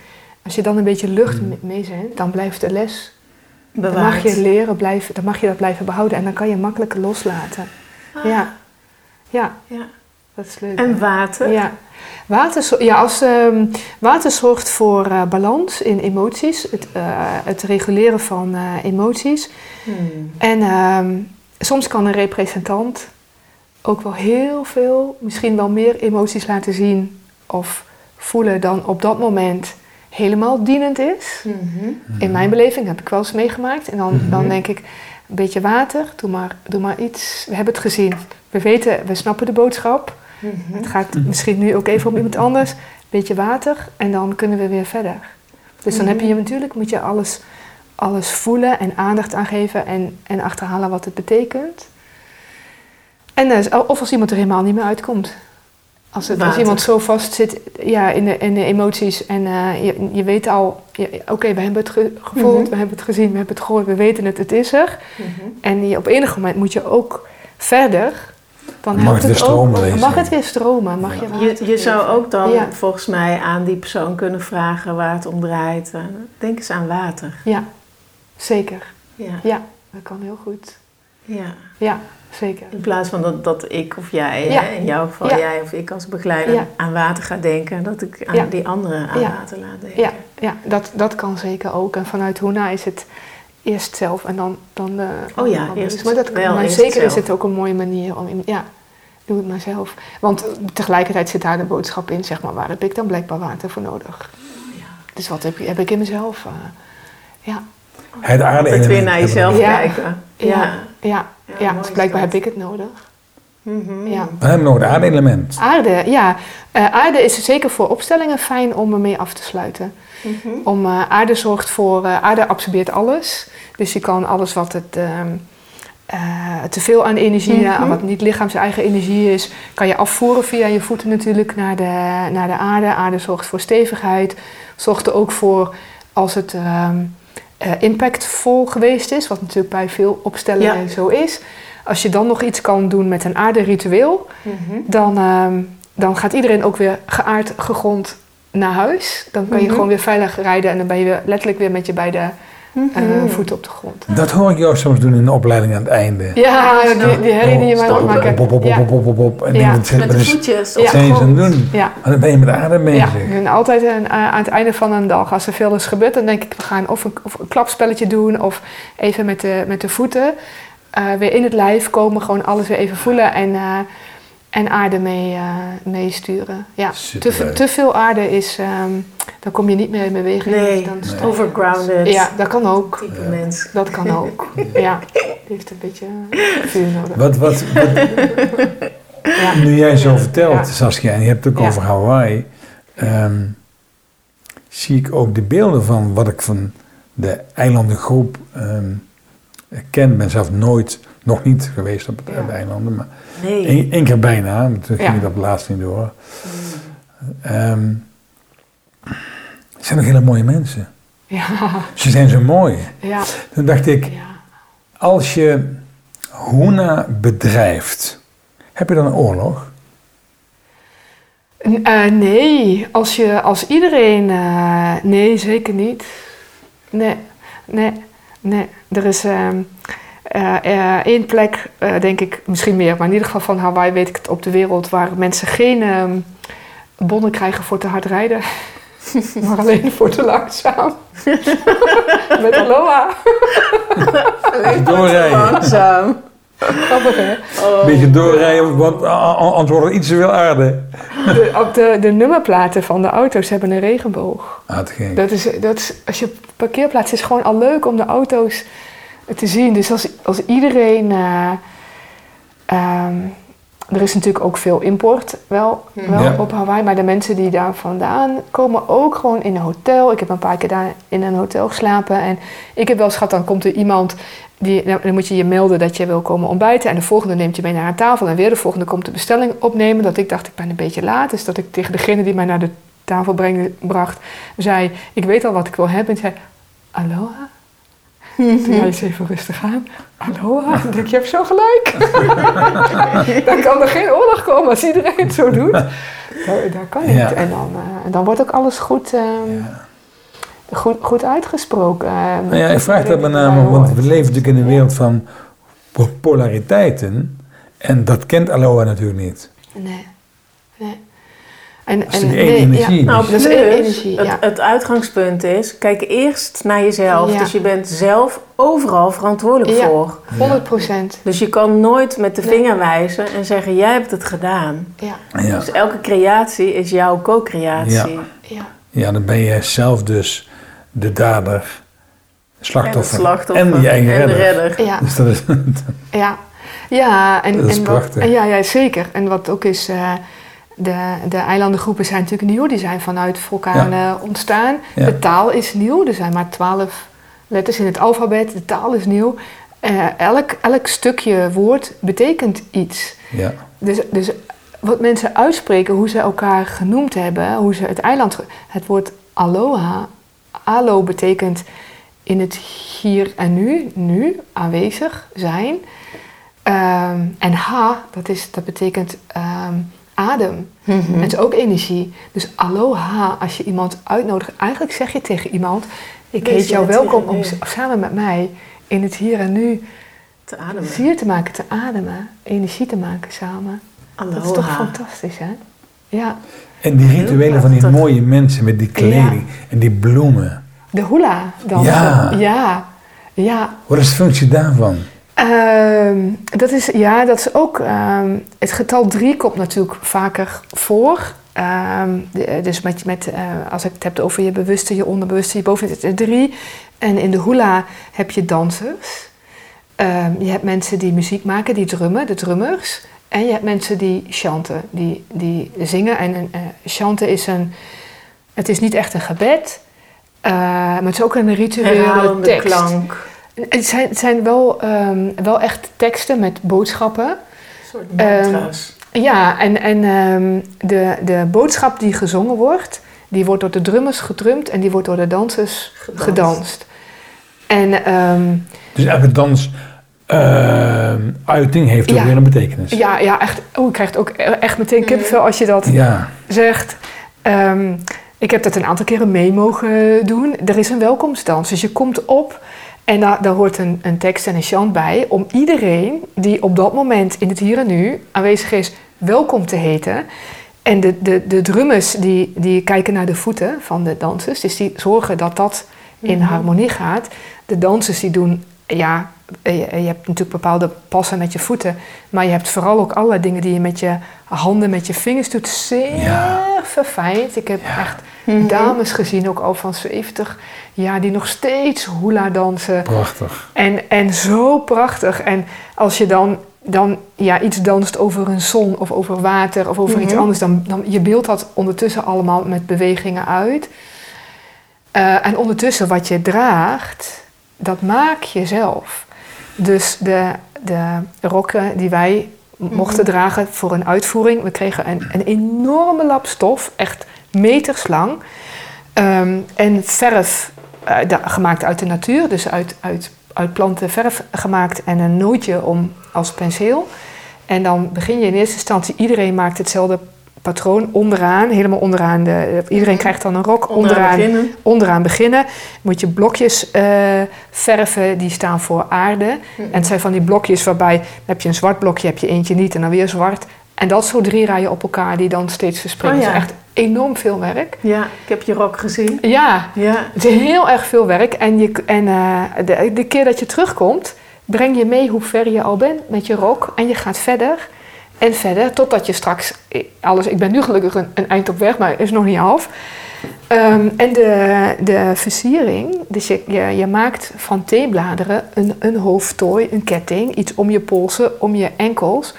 Als je dan een beetje lucht me- meezendt, dan blijft de les. Dan mag Bewaard. je leren, blijven, dan mag je dat blijven behouden. En dan kan je makkelijker loslaten. Ah, Ja, ja. ja. Dat is leuk. En water? Ja. Water, ja, als, ehm, water zorgt voor eh, balans in emoties, het, eh, het reguleren van eh, emoties. Hmm. En ehm, soms kan een representant ook wel heel veel, misschien wel meer emoties laten zien of voelen dan op dat moment helemaal dienend is. Mhm. In mijn beleving heb ik wel eens meegemaakt. En dan, Mhm. dan denk ik, een beetje water, doe maar, doe maar iets. We hebben het gezien. We weten, we snappen de boodschap. Mhm. Het gaat misschien nu ook even om iemand anders. Een beetje water en dan kunnen we weer verder. Dus dan heb je natuurlijk, moet je alles, alles voelen en aandacht aan geven en, en achterhalen wat het betekent. En of als iemand er helemaal niet meer uitkomt. Als, het, als Water. iemand zo vast zit ja, in, de, in de emoties en eh, je, je weet al, oké, we hebben het ge- gevoeld, Mhm. we hebben het gezien, we hebben het gehoord, we weten het, het is er. Mhm. En je, op enig moment moet je ook verder. Dan Mag het weer stromen. Mag het weer stromen? Mag je, Je, je zou ook dan Ja. volgens mij aan die persoon kunnen vragen waar het om draait. Eh, Denk eens aan water. Ja, zeker. Ja. Ja, dat kan heel goed. ja. Ja, zeker. In plaats van dat, dat ik of jij, Ja. hè, in jouw geval Ja. jij of ik als begeleider, Ja. aan water ga denken. Dat ik aan Ja. die anderen aan Ja. water laat denken. Ja, ja dat, dat kan zeker ook. En vanuit Hoena is het eerst zelf en dan, dan de Oh ja, eerst Maar, dat, wel, maar eerst zeker is het ook een mooie manier om... in- Ja, doe het maar zelf. Want tegelijkertijd zit daar de boodschap in, zeg maar, waar heb ik dan blijkbaar water voor nodig? Ja. Dus wat heb, je- heb ik in mezelf? eh, ja, Het aarde Altijd weer naar jezelf Ja. kijken. ja, Ja. ja. Ja, ja, mooi dus blijkbaar heb ik het nodig. Ja. Dan hebben we nog het aarde-element. Aarde, ja. Eh, aarde is zeker voor opstellingen fijn om ermee af te sluiten. Mhm. Om, eh, aarde zorgt voor, eh, aarde absorbeert alles. Dus je kan alles wat het ehm, eh, te veel aan energie, aan wat niet lichaams eigen energie is, kan je afvoeren via je voeten natuurlijk naar de, naar de aarde. Aarde zorgt voor stevigheid, zorgt er ook voor als het ehm, eh, impactvol geweest is, wat natuurlijk bij veel opstellingen zo is. Als je dan nog iets kan doen met een aarde-ritueel, Mhm. dan, ehm, dan gaat iedereen ook weer geaard, gegrond naar huis. Dan kan je Mhm. gewoon weer veilig rijden en dan ben je weer letterlijk weer met je beide eh, Mhm. voeten op de grond. Dat hoor ik jou soms doen in de opleiding aan het einde. Ja, die, die herrie die je mij laat maken. Op, op, op, Ja. op, op, op, op. En Ja. Met de voetjes Ja. op zijn ze aan het grond. doen? Ja. Maar dan ben je met de aarde Ja, bezig. en altijd een, eh, aan het einde van een dag, als er veel is gebeurd, dan denk ik, we gaan of een, of een klapspelletje doen of even met de, met de voeten eh, weer in het lijf komen, gewoon alles weer even voelen en, eh, en aarde mee, eh, meesturen. Ja, te, te veel aarde is, ehm, dan kom je niet meer in beweging. Nee, dan Nee. overgrounded. Ja, dat kan ook. Type Ja. mens. Dat kan ook. Ja, die heeft een beetje vuur nodig. Wat, wat, wat, Ja. nu jij zo Ja. vertelt, Ja. Saskia, en je hebt het ook Ja. over Hawaii, ehm, zie ik ook de beelden van wat ik van de eilandengroep ehm ken. Ik ben zelf nooit, nog niet geweest op het, Ja. de eilanden, maar Nee. één, keer bijna, maar toen ging op het laatst niet door. Ehm, het zijn nog hele mooie mensen. Ja, Ze zijn zo mooi. ja, Toen dacht ik, als je Hoena bedrijft, heb je dan een oorlog? Eh, nee, als, je, als iedereen. eh, nee, zeker niet. Nee, nee, nee. Er is ehm, eh, eh, één plek, eh, denk ik, misschien meer, maar in ieder geval van Hawaii weet ik het op de wereld, waar mensen geen ehm, bonnen krijgen voor te hard rijden. maar alleen voor te langzaam. Met aloha. Doorrijden. Langzaam. Grappig, hè? Oh. Een beetje doorrijden, want a- a- anders wordt het iets te veel aarde. De, op de, de nummerplaten van de auto's hebben een regenboog. Ah. Dat is, dat is, als je parkeerplaats is gewoon al leuk om de auto's te zien. Dus als, als iedereen. eh, ehm, er is natuurlijk ook veel import wel, wel Ja. op Hawaii, maar de mensen die daar vandaan komen ook gewoon in een hotel. Ik heb een paar keer daar in een hotel geslapen en ik heb wel eens gehad, dan komt er iemand, die, dan moet je je melden dat je wil komen ontbijten en de volgende neemt je mee naar een tafel en weer de volgende komt de bestelling opnemen. Dat ik dacht, ik ben een beetje laat, dus dat ik tegen degene die mij naar de tafel bracht, zei, ik weet al wat ik wil hebben. En zei, aloha? Toen jij eens even rustig aan. Aloha? Ik denk, je hebt zo gelijk. dan kan er geen oorlog komen als iedereen het zo doet. Dat, dat kan niet. Ja. En, dan, eh, en dan wordt ook alles goed, ehm, goed, goed uitgesproken. eh, Nou ja, ik vraag dat met name, want we leven natuurlijk in een wereld van po- polariteiten. En dat kent Aloha natuurlijk niet. Nee, nee. En, Dat is ene nee, energie. Ja. Nou, Dus- energie, het, ja. het uitgangspunt is, kijk eerst naar jezelf. Ja. Dus je bent zelf overal verantwoordelijk Ja. voor. 100 procent. Dus je kan nooit met de Nee. vinger wijzen en zeggen, jij hebt het gedaan. Ja, Ja. Dus elke creatie is jouw co-creatie. ja. ja, dan ben je zelf dus de dader, slachtoffer En slachtoffer en je eigen en de redder. redder. ja. Dus dat is, Ja, ja en, Dat is en prachtig. Wat, en ja, ja, zeker. En wat ook is, eh, de, de eilandengroepen zijn natuurlijk nieuw. Die zijn vanuit vulkanen ontstaan. Ja. De taal is nieuw. Er zijn maar twaalf letters in het alfabet. De taal is nieuw. Eh, elk, elk stukje woord betekent iets. ja. Dus, dus wat mensen uitspreken, hoe ze elkaar genoemd hebben, hoe ze het eiland... Het woord aloha, alo betekent in het hier en nu, nu, aanwezig zijn. Ehm, en ha, dat, is, dat betekent ehm, adem. Mhm. Het is ook energie. Dus aloha, als je iemand uitnodigt, eigenlijk zeg je tegen iemand... Ik Wees heet jou welkom om samen met mij in het hier en nu Te ademen. Vier te maken, te ademen, energie te maken samen. Dat is toch fantastisch, hè? Ja. En die rituelen van die mooie mensen met die kleding en die bloemen. De hula dansen. Ja. Ja. ja. Wat is de functie daarvan? Ehm, dat is, ja, dat is ook... ehm, het getal drie komt natuurlijk vaker voor. Ehm, de- dus met, met, eh, als ik het heb over je bewuste, je onderbewuste, je boven het drie. En in de hula heb je dansers. Je hebt mensen die muziek maken, die drummen, de drummers. En je hebt mensen die chanten, die, die zingen. En een, eh, chanten is een... Het is niet echt een gebed, eh, maar het is ook een rituele tekst. klank. Het zijn, het zijn wel, ehm, wel echt teksten met boodschappen. Een soort Ehm. Ja, en, en ehm, de, de boodschap die gezongen wordt, die wordt door de drummers gedrumd en die wordt door de dansers Gedanst. gedanst. En ehm, Dus elke dans ehm, uiting heeft ook Ja. weer een betekenis. ja, ja, echt. Oh, je krijgt ook echt meteen kippenvel als je dat Ja. zegt. Ehm, ik heb dat een aantal keren mee mogen doen. Er is een welkomstdans, dus je komt op en daar, daar hoort een, een tekst en een chant bij om iedereen die op dat moment in het hier en nu aanwezig is, welkom te heten. En de, de, de drummers die, die kijken naar de voeten van de dansers, dus die zorgen dat dat in Mhm. harmonie gaat. De dansers die doen, ja, je, je hebt natuurlijk bepaalde passen met je voeten, maar je hebt vooral ook allerlei dingen die je met je handen, met je vingers doet. Zeer Ja. verfijnd. Ik heb Ja. echt Mhm. dames gezien, ook al van 70 jaar, die nog steeds hula dansen. Prachtig. En, en zo prachtig. En als je dan, dan ja, iets danst over een zon of over water of over iets Mhm. anders, dan, dan je beeldt dat ondertussen allemaal met bewegingen uit. Eh, en ondertussen wat je draagt, dat maak je zelf. Dus de, de rokken die wij mochten dragen voor een uitvoering, we kregen een, een enorme lap stof, echt meters lang. Ehm, en verf eh, da- gemaakt uit de natuur, dus uit, uit, uit planten verf gemaakt en een nootje om als penseel. En dan begin je in eerste instantie, iedereen maakt hetzelfde patroon onderaan, helemaal onderaan. De, iedereen krijgt dan een rok Onderaan onderaan, beginnen. onderaan beginnen. Moet je blokjes eh, verven, die staan voor aarde. Mhm. En het zijn van die blokjes waarbij heb je een zwart blokje, heb je eentje niet en dan weer zwart. En dat zo drie rijen op elkaar die dan steeds verspringen. Oh ja. Is echt enorm veel werk. Ja, ik heb je rok gezien. Ja, Ja. het is heel erg veel werk. En, je, en eh, de, de keer dat je terugkomt, breng je mee hoe ver je al bent met je rok. En je gaat verder en verder, totdat je straks alles... Ik ben nu gelukkig een, een eind op weg, maar is nog niet half. Ehm, en de, de versiering, dus je, je, je maakt van theebladeren een, een hoofdtooi, een ketting, iets om je polsen, om je enkels.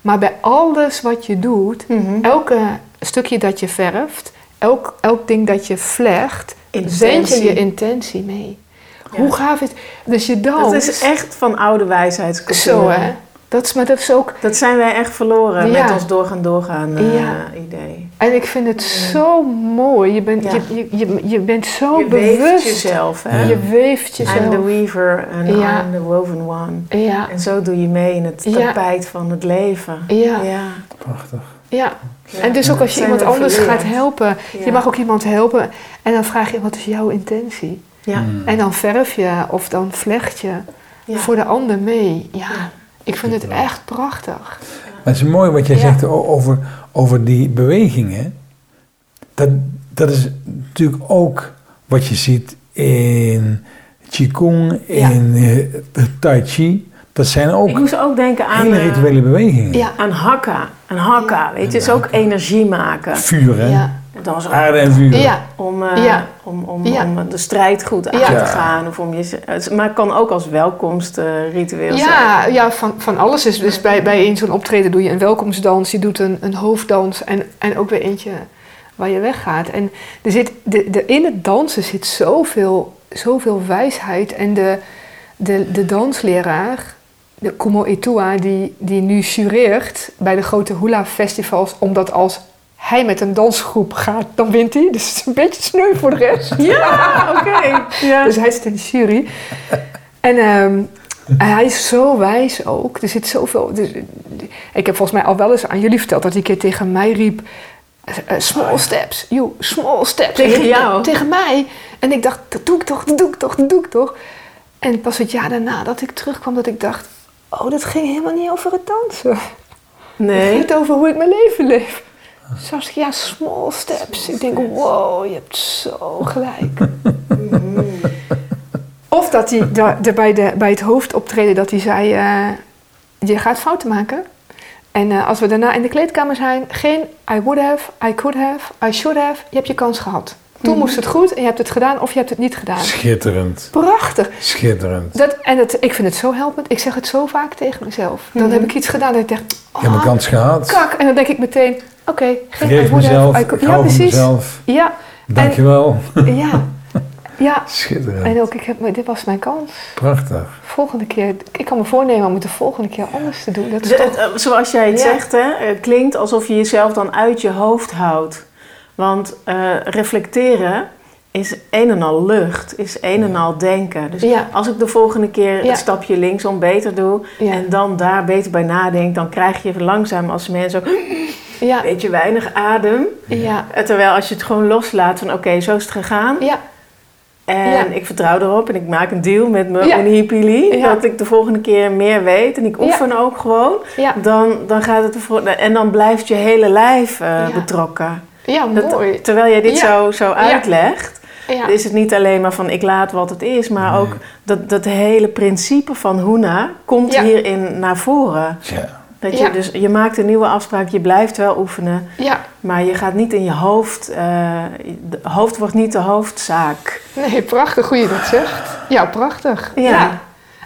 Maar bij alles wat je doet, Mhm. elke stukje dat je verft, elk, elk ding dat je vlecht, zend je Intentie. je intentie mee. Ja. Hoe gaaf is Dus je dans. Dat is echt van oude wijsheidscultuur. zo, hè? Dat is, maar dat is ook... Dat zijn wij echt verloren Ja. met ons doorgaan doorgaan eh, Ja. idee. En ik vind het zo mooi. Je bent, Ja. je, je, je, je bent zo je bewust. weeft jezelf. Hè? Ja. Je weeft I'm the jezelf. weaver. I'm the woven one. Ja, En zo doe je mee in het Ja. tapijt van het leven. ja, Ja. Prachtig. ja. Ja. En dus ook als je iemand anders verleerd. gaat helpen. Ja. Je mag ook iemand helpen. En dan vraag je, wat is jouw intentie? Ja. Mm. En dan verf je of dan vlecht je Ja. voor de ander mee. Ja, Ja. Ik vind het echt prachtig. Maar het is mooi wat jij Ja. zegt over, over die bewegingen. Dat, dat is natuurlijk ook wat je ziet in Qigong, in eh, Tai Chi. Dat zijn Ik ook moest ook denken aan, hele eh, rituele bewegingen. Ja. aan hakka. Een hakka, weet je, is ook energie maken. Vuur, hè? Ja. Dat was ook Aarde en vuur. Ja. om, eh, Ja. om, om, Ja. om de strijd goed aan Ja. te gaan. Of om je, maar het kan ook als welkomstritueel zijn. Ja, ja van, van alles is. Dus bij, bij in zo'n optreden doe je een welkomstdans, je doet een, een hoofddans en, en ook weer eentje waar je weggaat. En er zit, de, de, in het dansen zit zoveel, zoveel wijsheid. En de, de, de dansleraar, de Kumo Etua, die, die nu jureert bij de grote hula-festivals, omdat als hij met een dansgroep gaat, dan wint hij. Dus het is een beetje sneu voor de rest. Ja, oké. Ja. Dus hij zit in de jury. En ehm, hij is zo wijs ook. Er zit zoveel. dus, ik heb volgens mij al wel eens aan jullie verteld dat hij een keer tegen mij riep. eh, eh, small steps, you, small steps. Tegen jou? Tegen mij. En ik dacht, dat doe ik toch, dat doe ik toch, dat doe ik toch. En pas het jaar daarna dat ik terugkwam, dat ik dacht... Oh, dat ging helemaal niet over het dansen. Het Nee. ging over hoe ik mijn leven leef. Ja, small steps. Ik denk, wow, je hebt zo gelijk. Of dat hij de, bij, de, bij het hoofdoptreden dat hij zei, eh, je gaat fouten maken. En eh, als we daarna in de kleedkamer zijn, geen I would have, I could have, I should have. Je hebt je kans gehad. Toen moest het goed en je hebt het gedaan of je hebt het niet gedaan. Schitterend. Prachtig. Schitterend. Dat, en het, ik vind het zo helpend. Ik zeg het zo vaak tegen mezelf. Dan heb ik iets gedaan dat ik denk, Ik heb mijn oh, kans gehad. kak. En dan denk ik meteen, oké, would have, mezelf. Ik Ja, precies. mezelf. Ja, Dankjewel. ja, ja. Schitterend. En ook, ik heb, dit was mijn kans. Prachtig. Volgende keer, ik kan me voornemen om het de volgende keer anders te doen. Dat is De- toch... het, eh, zoals jij het Ja. zegt, hè, het klinkt alsof je jezelf dan uit je hoofd houdt. Want eh, reflecteren is een en al lucht, is een en al denken. Dus Ja. als ik de volgende keer Ja. het stapje linksom beter doe Ja. en dan daar beter bij nadenk, dan krijg je langzaam als mensen zo Ja, een beetje weinig adem. ja, Eh, Terwijl als je het gewoon loslaat van oké, zo is het gegaan. ja, En ik vertrouw erop en ik maak een deal met mijn. Ja. Dat ik de volgende keer meer weet en ik oefen ook gewoon. Dan, dan gaat het ervoor. En dan blijft je hele lijf eh, betrokken. Ja, Dat- mooi. terwijl jij dit Ja. zo, zo uitlegt, Ja. is het niet alleen maar van ik laat wat het is, maar Nee. ook dat, dat hele principe van Huna komt Ja. hierin naar voren. Ja. Dat Ja. je, dus je maakt een nieuwe afspraak, je blijft wel oefenen, ja, maar je gaat niet in je hoofd, eh, de hoofd wordt niet de hoofdzaak. nee, prachtig hoe je dat zegt. Ja, prachtig. Ja.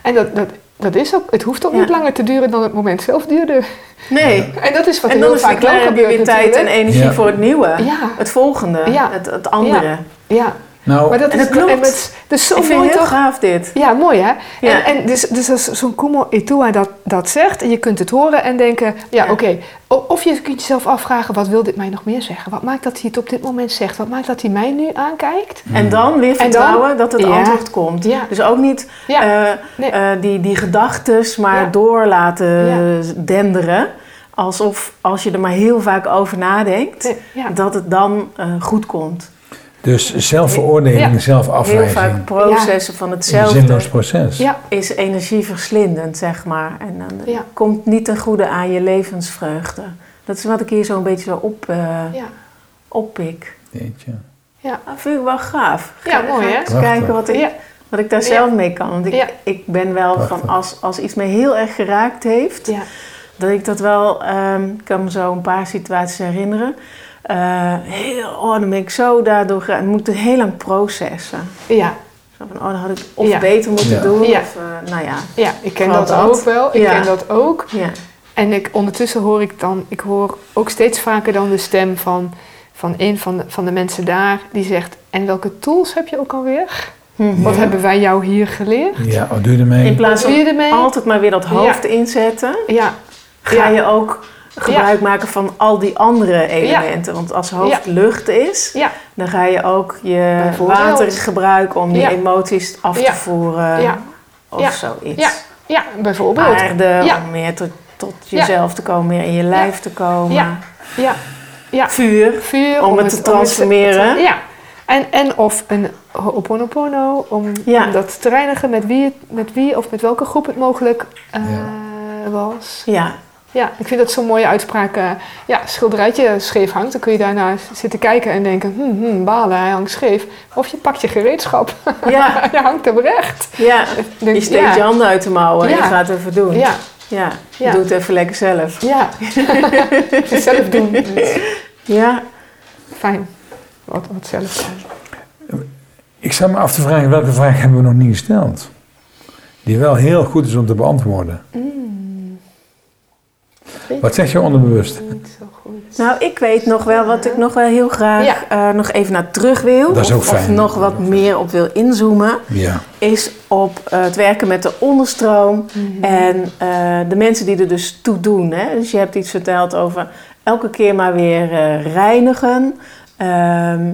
En dat, dat, dat is ook, het hoeft ook Ja. niet langer te duren dan het moment zelf duurde. Nee. En dat is wat En dan heel is vaak gebeurt weer tijd en energie Ja. voor het nieuwe. Ja, Het volgende, Ja. het, het andere. ja. Nou, Maar dat En is, dat klopt. en het, dat is zo ik vind mooi het heel toch? gaaf dit. Ja, mooi hè? Ja. En, en dus, dus als zo'n Kumo Etua dat, dat zegt, en je kunt het horen en denken, ja, Ja. oké. Of je kunt jezelf afvragen, wat wil dit mij nog meer zeggen? Wat maakt dat hij het op dit moment zegt? Wat maakt dat hij mij nu aankijkt? En dan weer dan- vertrouwen dat het Ja. antwoord komt. Ja. Dus ook niet Ja. eh, Nee. eh, die, die gedachtes maar Ja. door laten Ja. denderen. Alsof als je er maar heel vaak over nadenkt, Nee, ja. dat het dan eh, goed komt. Dus zelfveroordeling, Ja. Heel zelfafwijzing. vaak processen van is een hetzelfde zinloos proces. Ja, is energieverslindend, zeg maar. En dan Ja. komt niet ten goede aan je levensvreugde. Dat is wat ik hier zo'n beetje zo op, eh, ja, oppik. Jeetje. ja. Dat vind ik wel gaaf. Ja, mooi, hè? eens kijken wat ik, Ja. wat ik daar Ja. zelf mee kan. Want ik, Ja. ik ben wel Prachtig. van als, als iets me heel erg geraakt heeft, ja. dat ik dat wel, ehm, ik kan me zo een paar situaties herinneren. Eh, heel, oh, dan ben ik zo daardoor. Ik moet het heel lang processen. ja. Zo van, oh, dan had ik of Ja. beter moeten Ja. doen. Ja. Of, eh, nou ja. Ja, ik ken dat, dat. ook wel. Ik Ja. ken dat ook. ja. En ik, ondertussen hoor ik dan, ik hoor ook steeds vaker dan de stem van, van een van de, van de mensen daar, die zegt, en welke tools heb je ook alweer? Mhm. Wat hebben wij jou hier geleerd? Ja, wat doe je ermee? In plaats van je ermee? altijd maar weer dat hoofd inzetten, Ja, ga Ja. je ook gebruik maken van al die andere elementen. Want als hoofd lucht is, ja, dan ga je ook je water gebruiken om die Ja. emoties af te Ja. voeren. Ja. Of Ja. zoiets. Ja. ja, bijvoorbeeld. Aarde, Ja. om meer tot, Ja. jezelf te komen, meer in je lijf te komen. Ja. Ja, ja. Vuur, Vuur om het te transformeren. ja. En, en of een Ho'oponopono, om, Ja. om dat te reinigen met wie, met wie of met welke groep het mogelijk eh, was. Ja. Ja, ik vind dat zo'n mooie uitspraak. eh, ja, schilderijtje scheef hangt, dan kun je daarna zitten kijken en denken, hm, hm, balen, hij hangt scheef. Of je pakt je gereedschap, Ja. je hangt hem recht. ja. Denk, Je steekt ja, je handen uit de mouwen en Ja. je gaat het even doen. Ja, Ja. Ja. Doe het even lekker zelf. ja. zelf doen. Ja. Fijn. Wat, wat zelf. Ik sta me af te vragen, welke vraag hebben we nog niet gesteld? Die wel heel goed is om te beantwoorden. Wat zegt je onderbewust? Niet zo goed. Nou, ik weet nog wel wat ik nog wel heel graag Ja. eh, nog even naar terug wil. Dat is of, ook fijn. Of nog wat meer op wil inzoomen. Ja. Is op eh, het werken met de onderstroom. En eh, de mensen die er dus toe doen. Hè? Dus je hebt iets verteld over elke keer maar weer eh, reinigen. Ehm,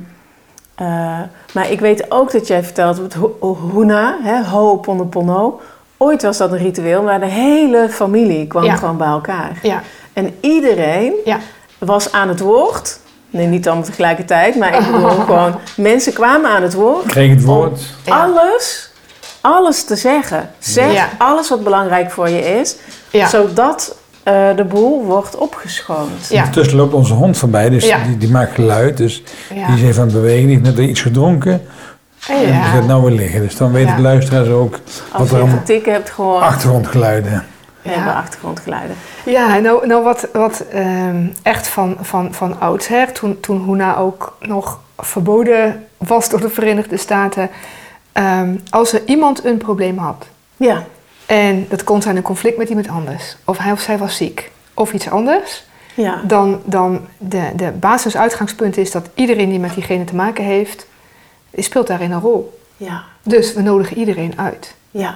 eh, maar ik weet ook dat jij vertelt het ho- Huna, hè, Ho'oponopono. Ooit was dat een ritueel, maar de hele familie kwam Ja. gewoon bij elkaar. Ja, En iedereen ja, was aan het woord. Nee, niet allemaal tegelijkertijd, maar ik bedoel gewoon... Mensen kwamen aan het woord. Kreeg het woord. Ja. Alles, alles te zeggen. Zeg Ja. alles wat belangrijk voor je is. ja. Zodat eh, de boel wordt opgeschoond. Ja. Ondertussen loopt onze hond voorbij, dus Ja. die, die maakt geluid. Dus Ja. die is even aan het bewegen. Die heeft net iets gedronken. En die Ja. gaat nou weer liggen. Dus dan weten Ja. de luisteraars ook Als wat je er even allemaal tikken hebt gehoord, achtergrondgeluiden. we hebben achtergrondgeluiden. Ja, nou, nou wat, wat ehm, echt van, van, van oudsher, toen, toen Huna ook nog verboden was door de Verenigde Staten. ehm, als er iemand een probleem had, Ja, en dat kon zijn een conflict met iemand anders, of hij of zij was ziek, of iets anders, ja, dan, dan de, de basisuitgangspunt is dat iedereen die met diegene te maken heeft, speelt daarin een rol. ja, Dus we nodigen iedereen uit. ja.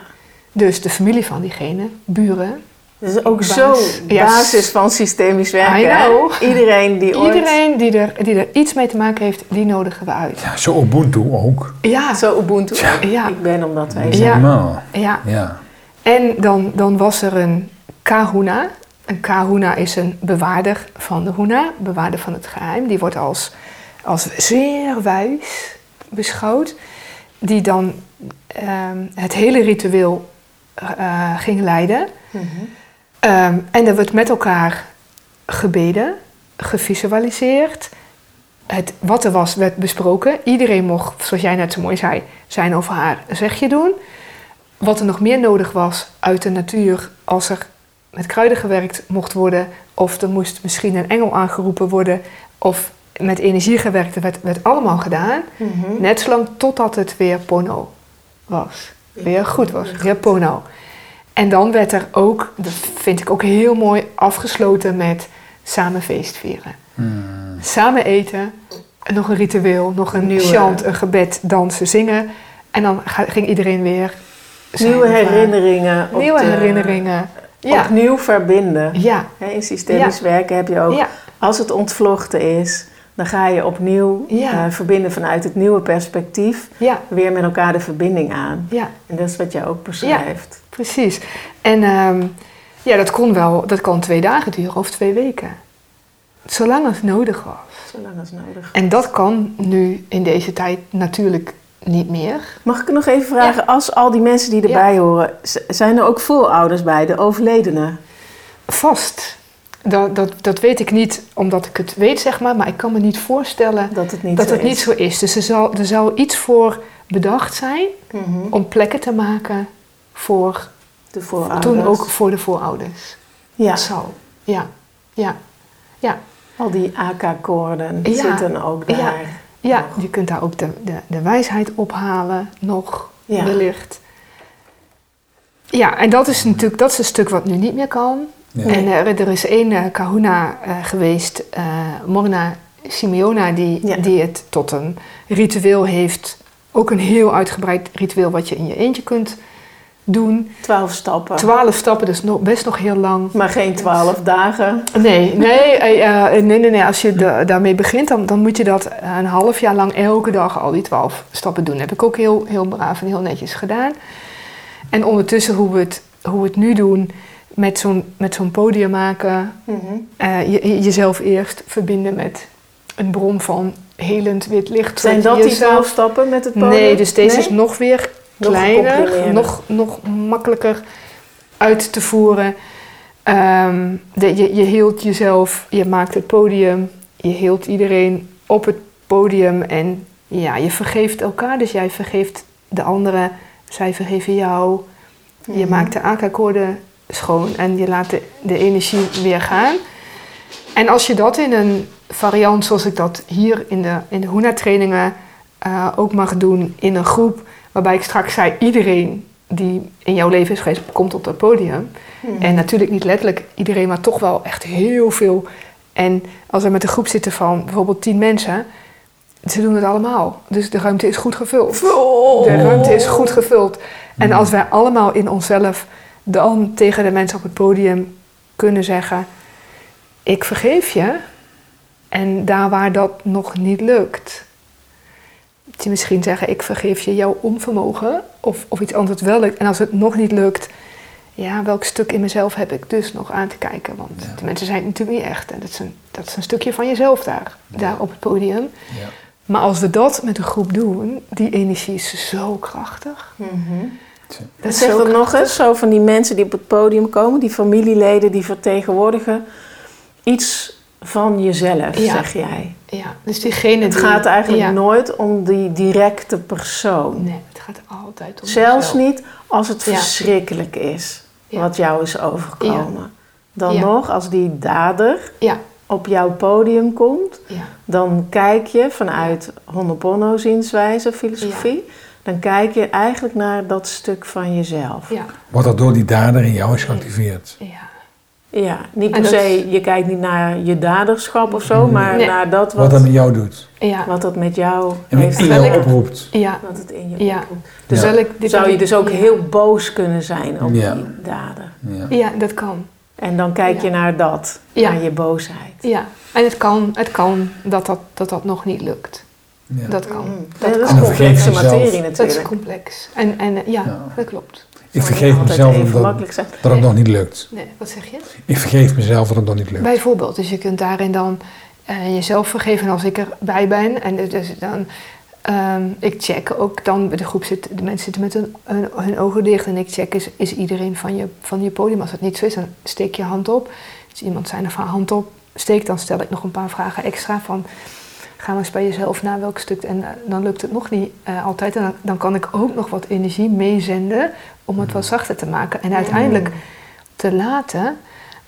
Dus de familie van diegene, buren, Dat is ook zo Ja. basis van systemisch werken. I hè? know. Iedereen die ooit... iedereen die er, die er iets mee te maken heeft, die nodigen we uit. Ja, zo Ubuntu ook. Ja, Zo Ubuntu. Ja. Ik ben omdat wij zijn. Ja. normaal. ja. Ja. En dan, dan was er een kahuna. Een kahuna is een bewaarder van de huna, bewaarder van het geheim. Die wordt als, als zeer wijs beschouwd. Die dan ehm, het hele ritueel eh, ging leiden. Mhm. Ehm, en er wordt met elkaar gebeden, gevisualiseerd. Het, wat er was, werd besproken. Iedereen mocht, zoals jij net zo mooi zei, zijn of haar zegje doen. Wat er nog meer nodig was uit de natuur, als er met kruiden gewerkt mocht worden, of er moest misschien een engel aangeroepen worden, of met energie gewerkt, werd, werd allemaal gedaan. Mhm. Net zolang totdat het weer pono was. Weer goed was, weer pono. En dan werd er ook, dat vind ik ook heel mooi, afgesloten met samen feest vieren. Hmm. Samen eten, en nog een ritueel, nog een Nieuwe- chant, een gebed, dansen, zingen. En dan ga- ging iedereen weer... Nieuwe herinneringen. op Nieuwe de- herinneringen. Ja, Opnieuw verbinden. ja, Hè, in systemisch werken heb je ook, ja, als het ontvlochten is, dan ga je opnieuw Ja. eh, verbinden vanuit het nieuwe perspectief. ja, Weer met elkaar de verbinding aan. ja. En dat is wat jij ook beschrijft. Precies. En ehm, ja, dat kon wel, dat kon twee dagen duren of twee weken. Zolang het nodig was. Zolang als nodig. En dat kan nu in deze tijd natuurlijk niet meer. Mag ik nog even vragen, als al die mensen die erbij horen, zijn er ook voorouders bij, de overledenen? Vast. Dat, dat, dat weet ik niet omdat ik het weet, zeg maar. Maar ik kan me niet voorstellen Dat het niet dat zo het is. niet zo is. Dus er zal, er zou iets voor bedacht zijn Mhm. om plekken te maken voor De voorouders. toen ook voor de voorouders. Ja, Dat zal. Ja, ja, ja. al die AK-koorden Ja. zitten ook daar. Ja. Ja, je kunt daar ook de, de, de wijsheid ophalen, nog Ja. wellicht. Ja, en dat is natuurlijk dat is een stuk wat nu niet meer kan. Ja. En eh, er is één eh, kahuna eh, geweest, eh, Morna Simeona, die, Ja. die het tot een ritueel heeft. Ook een heel uitgebreid ritueel wat je in je eentje kunt doen. Twaalf stappen. Twaalf stappen, dus nog, best nog heel lang. maar geen twaalf dagen. Nee, nee, nee, nee, nee. Als je da- daarmee begint, dan, dan moet je dat een half jaar lang elke dag al die twaalf stappen doen. Dat heb ik ook heel, heel braaf en heel netjes gedaan. En ondertussen hoe we het, hoe we het nu doen, met zo'n, met zo'n podium maken, Mhm. eh, je- jezelf eerst verbinden met een bron van helend wit licht. Zijn dat die twaalf stappen met het podium? Nee, dus deze Nee? is nog weer kleiner, nog, nog makkelijker uit te voeren. Ehm, de, je, je hield jezelf, je maakt het podium, je hield iedereen op het podium en ja, je vergeeft elkaar. Dus jij vergeeft de anderen, zij vergeven jou. Je Mhm. maakt de aankijkorde schoon en je laat de, de energie weer gaan. En als je dat in een variant zoals ik dat hier in de, in de Hoena-trainingen eh, ook mag doen in een groep, waarbij ik straks zei, iedereen die in jouw leven is geweest, komt op dat podium. Mhm. En natuurlijk niet letterlijk iedereen, maar toch wel echt heel veel. En als we met een groep zitten van bijvoorbeeld tien mensen, ze doen het allemaal. Dus de ruimte is goed gevuld. De ruimte is goed gevuld. En als wij allemaal in onszelf dan tegen de mensen op het podium kunnen zeggen: Ik vergeef je. En daar waar dat nog niet lukt, je misschien zeggen: Ik vergeef je jouw onvermogen. Of, of iets anders wel lukt. En als het nog niet lukt, ja, welk stuk in mezelf heb ik dus nog aan te kijken? Want Ja. de mensen zijn het natuurlijk niet echt. En dat is een, dat is een stukje van jezelf daar, daar op het podium. Ja. Maar als we dat met een groep doen, die energie is zo krachtig. Mhm. Dat is Zeg zo dat nog eens, zo van die mensen die op het podium komen, die familieleden die vertegenwoordigen iets van jezelf, Ja. zeg jij. Ja, dus diegene Het die- gaat eigenlijk ja. nooit om die directe persoon. Nee, het gaat altijd om Zelfs jezelf. niet als het Ja. verschrikkelijk is Ja. wat jou is overkomen. Dan Ja. nog, als die dader Ja, op jouw podium komt, ja, dan kijk je vanuit Honopono zienswijze, filosofie, dan kijk je eigenlijk naar dat stuk van jezelf. ja, Wat er door die dader in jou is geactiveerd. ja. Ja, niet per dat- se, je kijkt niet naar je daderschap of zo, maar Nee. naar dat Wat wat, dat met jou doet. ja. wat dat met jou En heeft wat in jou oproept. ja. Wat het in je Ja. oproept. Dus Ja. wil ik, dit Zou je dus ook ja. heel boos kunnen zijn op Ja. die dader. Ja. Ja, dat kan. En dan kijk je naar dat, Ja. naar je boosheid. Ja, en het kan, het kan dat, dat, dat dat nog niet lukt. Ja. Dat kan. Mm. Dat, Ja, dat is complexe materie dat is natuurlijk. complex. En, en eh, ja, Ja. dat klopt. Ik vergeef mezelf dat, dat het nog niet lukt. Nee, wat zeg je? Ik vergeef mezelf dat het nog niet lukt. Bijvoorbeeld, dus je kunt daarin dan eh, jezelf vergeven als ik erbij ben. En dus dan, ehm, ik check ook dan, bij de groep zitten, de mensen zitten met hun, hun, hun ogen dicht. En ik check, is, is iedereen van je, van je podium? Als dat niet zo is, dan steek je hand op. Als iemand zijn of haar hand op steekt, dan stel ik nog een paar vragen extra van... Ga maar eens bij jezelf na welk stuk. En eh, dan lukt het nog niet eh, altijd. En dan, dan kan ik ook nog wat energie meezenden om het wat zachter te maken. En uiteindelijk te laten.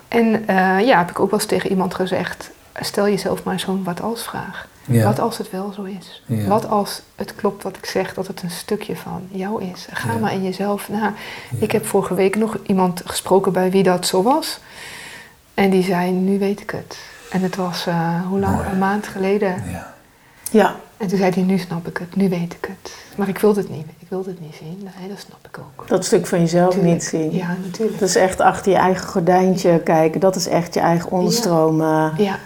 En eh, ja, heb ik ook wel eens tegen iemand gezegd: stel jezelf maar zo'n wat als vraag. Ja. Wat als het wel zo is? Ja. Wat als het klopt wat ik zeg, dat het een stukje van jou is? Ga Ja. maar in jezelf na. Ik heb vorige week nog iemand gesproken bij wie dat zo was. En die zei: Nu weet ik het. En het was, eh, hoe lang? Mooi. Een maand geleden. Ja. En toen zei hij: Nu snap ik het, nu weet ik het. Maar ik wilde het niet, ik wilde het niet zien. Nee, dat snap ik ook. Dat stuk van jezelf niet zien. Ja, natuurlijk. Dat is echt achter je eigen gordijntje kijken. Dat is echt je eigen onderstroom. eh. Ja.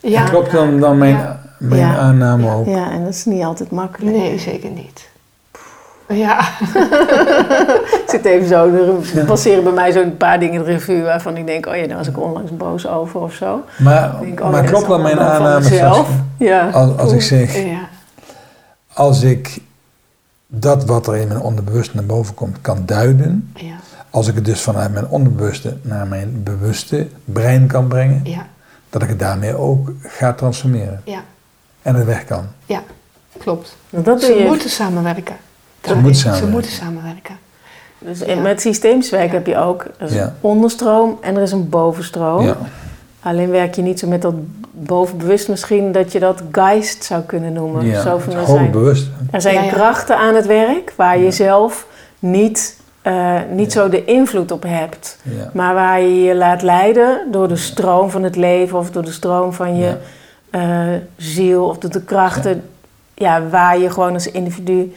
Ja. Klopt dan, dan mijn, Ja. mijn Ja. aanname ook? Ja, en dat is niet altijd makkelijk. Nee, zeker niet. Ja, Ik zit even zo, er passeren bij mij zo'n paar dingen de revue waarvan ik denk, oh ja, daar was ik onlangs boos over of zo. Maar, denk, oh, maar dat klopt dan mijn aanname. Saskia? Ja. Als, als ik zeg, ja, als ik dat wat er in mijn onderbewuste naar boven komt kan duiden, ja, als ik het dus vanuit mijn onderbewuste naar mijn bewuste brein kan brengen, ja, dat ik het daarmee ook ga transformeren ja, en het weg kan. ja, klopt. Dat Ze je. moeten samenwerken. Ze moeten Ze samenwerken. moeten samenwerken. Dus Ja. met systeemisch werk Ja. heb je ook er is Ja. een onderstroom en er is een bovenstroom. Ja. Alleen werk je niet zo met dat bovenbewust misschien dat je dat geist zou kunnen noemen. Ja. Zo van, er zijn, bewust. er zijn Ja, ja. krachten aan het werk waar je Ja. zelf niet, eh, niet zo de invloed op hebt. Ja. Maar waar je je laat leiden door de stroom van het leven of door de stroom van je Ja. eh, ziel of door de krachten. Ja. waar je gewoon als individu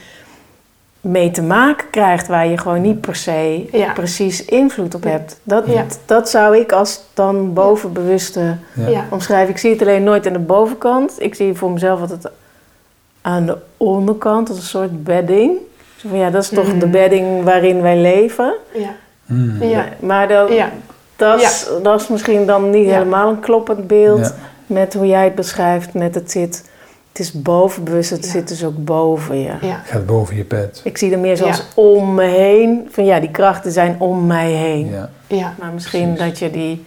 mee te maken krijgt, waar je gewoon niet per se Ja. precies invloed op hebt. Dat, Ja. dat zou ik als dan bovenbewuste Ja. Ja. omschrijven. Ik zie het alleen nooit aan de bovenkant. Ik zie voor mezelf altijd aan de onderkant als een soort bedding. Zo van, ja, dat is toch de bedding waarin wij leven. Ja, Mm. Ja. Maar- Maar dat, ja, dat, is, dat is misschien dan niet Ja. helemaal een kloppend beeld Ja. met hoe jij het beschrijft. Met het zit, het is bovenbewust, het Ja. zit dus ook boven je. ja, Gaat boven je pet. Ik zie er meer zoals Ja. om me heen. Van ja, die krachten zijn om mij heen. Ja. Ja, Maar misschien precies. dat je die,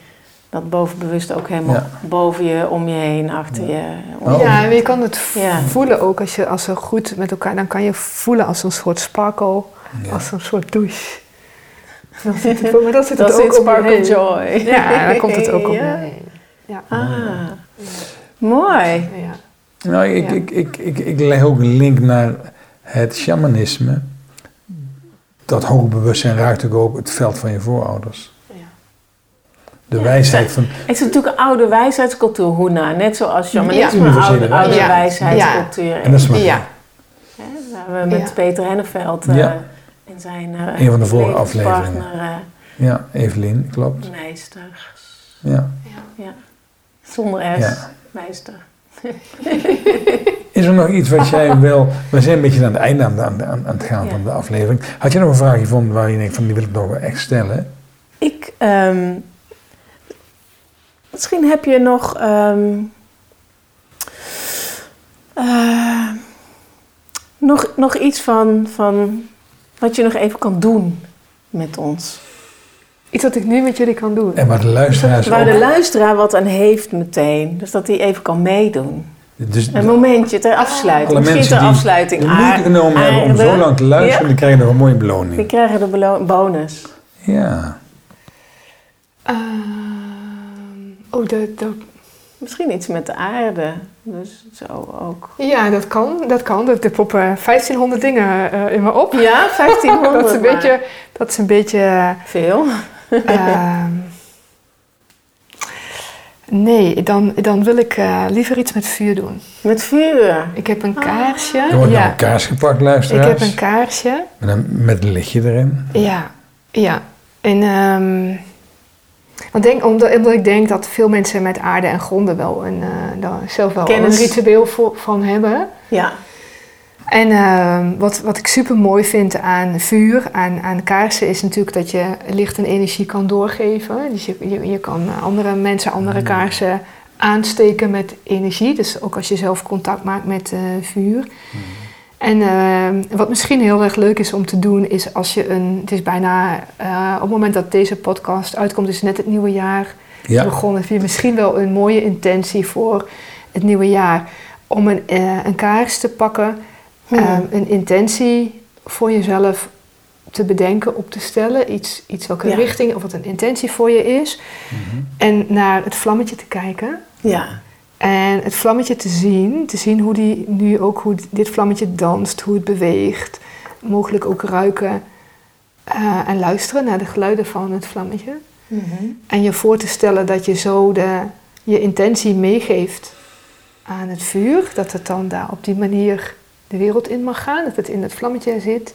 dat bovenbewust ook helemaal Ja. boven je, om je heen, achter je. om- Oh. Ja, en je kan het voelen ook als, je, als ze goed met elkaar... Dan kan je voelen als een soort sparkle, Ja. als een soort douche. Dan zit het, maar dat zit Dat het ook je Sparkle. Joy. Ja, daar komt het ook om je heen. Ja. Ah, mooi. Ja. Nou, ik, Ja. ik, ik, ik, ik leg ook een link naar het shamanisme. Dat hoger bewustzijn raakt ook, ook het veld van je voorouders. Ja. De Ja, wijsheid van... Het is natuurlijk een oude wijsheidscultuur, Hoena. Net zoals shamanisme Ja. oude, oude wijsheid. wijsheidscultuur En dat is maar Ja. Hè, Waar we met Ja. Peter Henneveld eh, Ja. in zijn eh, Een van de vorige levenspartner, Ja, Evelien, klopt. eh, meester. Ja. Ja. Zonder S, Ja. meester. Is er nog iets wat jij wel... We zijn een beetje aan het einde aan, aan, het gaan Ja. van de aflevering. Had je nog een vraag gevonden waar je denkt van die wil ik nog wel echt stellen? Ik, ehm, misschien heb je nog, ehm, eh, nog, nog iets van, van wat je nog even kan doen met ons. Iets wat ik nu met jullie kan doen. En waar de luisteraars Waar ook... de luisteraar wat aan heeft meteen. Dus dat hij even kan meedoen. Dus Een momentje ter afsluiting. alle Misschien mensen ter die afsluiting. de moeite Aar- genomen hebben om aarde. zo lang te luisteren, Ja. die krijgen nog een mooie Die beloning. krijgen de bonus. Ja. Ehm, oh, de, de, Misschien iets met de aarde. Dus zo ook. ja, dat kan. Dat kan. Er, poppen 1500 dingen eh, in me op. Ja, 1500. dat, is een beetje, dat is een beetje... Veel. ehm, nee, dan, dan wil ik eh, liever iets met vuur doen. Met vuur. Ik heb een kaarsje. Er wordt nou ja, een kaars gepakt, ik luisteraars. heb een kaarsje. Met een, met een lichtje erin. Ja, ja. En ehm, want denk, omdat, omdat ik denk dat veel mensen met aarde en gronden wel een, eh, daar zelf wel Kennis. een ritueel voor, van hebben. Ja. En ehm, wat, wat ik super mooi vind aan vuur, aan, aan kaarsen, is natuurlijk dat je licht en energie kan doorgeven. Dus je, je, je kan andere mensen, andere kaarsen aansteken met energie. Dus ook als je zelf contact maakt met eh, vuur. En ehm, wat misschien heel erg leuk is om te doen, is als je een. Het is bijna. eh, op het moment dat deze podcast uitkomt, is net het nieuwe jaar Ja. begonnen. Heb je misschien wel een mooie intentie voor het nieuwe jaar. Om een, eh, een kaars te pakken. Hmm. ehm, een intentie voor jezelf te bedenken, op te stellen. Iets, iets welke Ja. richting of wat een intentie voor je is. Mhm. En naar het vlammetje te kijken. Ja. En het vlammetje te zien, te zien hoe die nu ook hoe dit vlammetje danst, hoe het beweegt. Mogelijk ook ruiken eh, en luisteren naar de geluiden van het vlammetje. Mhm. En je voor te stellen dat je zo de, je intentie meegeeft aan het vuur. Dat het dan daar op die manier de wereld in mag gaan, dat het in het vlammetje zit.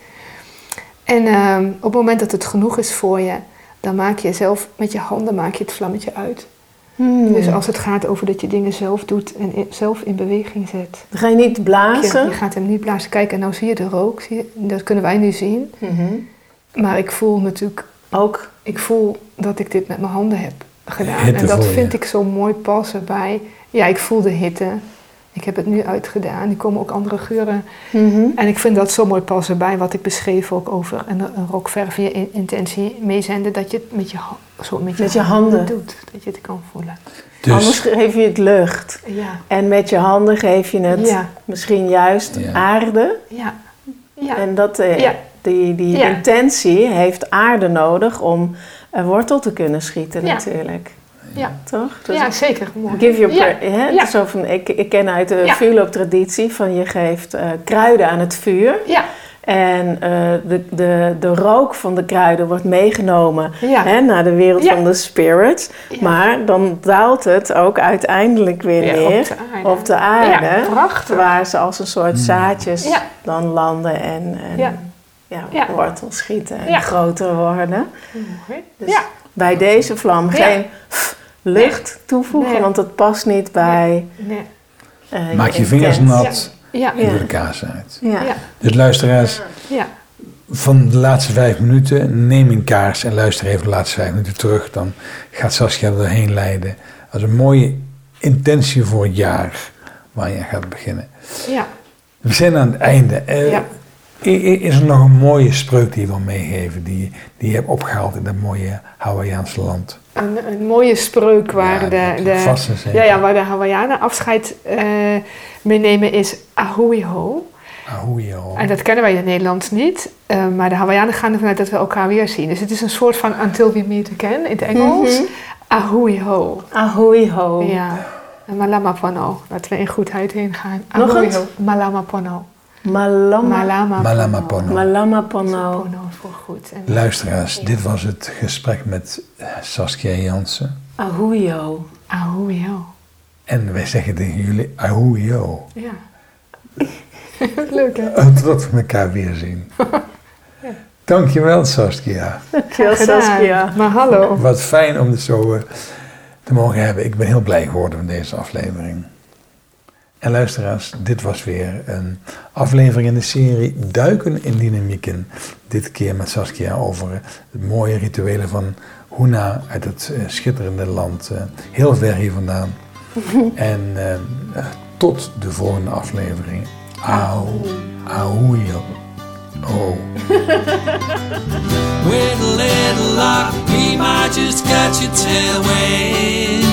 En ehm, op het moment dat het genoeg is voor je, dan maak je zelf met je handen maak je het vlammetje uit. Hmm. Dus als het gaat over dat je dingen zelf doet en zelf in beweging zet. Dan ga je niet Je, blazen. je gaat hem niet blazen. Kijk, en nou zie je de rook. Zie je, dat kunnen wij nu zien. Mhm. Maar ik voel natuurlijk, Ook. ik voel dat ik dit met mijn handen heb gedaan. Hitte en dat je. vind ik zo mooi passen bij. Ja, ik voel de hitte. Ik heb het nu uitgedaan. Er komen ook andere geuren. Mhm. En ik vind dat zo mooi passen bij wat ik beschreef ook over een, een rookverf je in- intentie meezenden. Dat je het met je, zo met je, Met je handen. doet. Dat je het kan voelen. Anders Dus, geef je het lucht. Ja, En met je handen geef je het Ja. misschien juist Ja. aarde. ja, ja. En dat, eh, Ja. die, die Ja. intentie heeft aarde nodig om een wortel te kunnen schieten Ja. natuurlijk. Ja. Toch? Dus ja, zeker. Mooi. Give your Ja. pra- hè? Ja. Zo van, ik, ik ken uit de Ja. vuurlooptraditie van je geeft eh, kruiden aan het vuur. Ja, En eh, de, de, de rook van de kruiden wordt meegenomen ja. hè, naar de wereld Ja. van de spirits. Ja. Maar dan daalt het ook uiteindelijk weer Ja, neer op de aarde. op de aarde. Ja, prachtig. Waar ze als een soort zaadjes Ja. dan landen en, en Ja. ja. Ja. wortels schieten en Ja. groter worden. Mooi. Dus Ja. bij deze vlam Ja. geen lucht toevoegen, Nee. want dat past niet bij Nee. eh, maak je vingers nat Ja, en Ja. doe de kaas uit. Ja. ja, Dus luisteraars, ja. van de laatste vijf minuten, neem een kaars en luister even de laatste vijf minuten terug. Dan gaat Saskia er doorheen leiden. Als een mooie intentie voor het jaar waar je aan gaat beginnen. ja. We zijn aan het einde. Eh, Ja. Is er nog een mooie spreuk die je wil meegeven, die, die je hebt opgehaald in dat mooie Hawaïaanse land? Een, een mooie spreuk waar, Ja, de, de, ja, ja, waar de Hawaiianen afscheid eh meenemen is ahui ho. Ahoejo. En dat kennen wij in het Nederlands niet. eh, maar de Hawaiianen gaan ervan uit dat we elkaar weer zien. Dus het is een soort van until we meet again in het Engels. Ahui ho. Ahoy ho. Ja. En malama pono. Dat we in goedheid heen gaan. Nog Ahui eens? ho. Malama pono. Malama. Malama Malama pono. pono. Malama Pono pono. voor goed. En Luisteraars, dit was het gesprek met Saskia Jansen. Ahoyo. ahui ho. En wij zeggen tegen jullie ahoejo. Ja. Leuk hè? Totdat we elkaar weer zien. Dankjewel Saskia. Dankjewel. Saskia. Maar hallo. Wat fijn om dit zo eh, te mogen hebben. Ik ben heel blij geworden van deze aflevering. En luisteraars, dit was weer een aflevering in de serie Duiken in Dynamieken. Dit keer met Saskia over het mooie rituelen van Huna uit het eh, schitterende land. eh, heel ver hier vandaan. en eh, tot de volgende aflevering. Au, aujo. Oh. With a little luck, we might just catch a tailwind.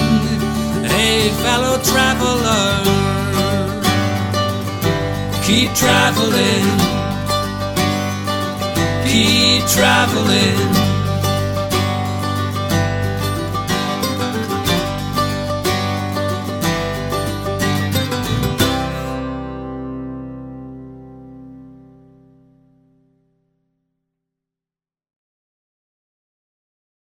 Hey, fellow traveler, keep traveling, keep traveling.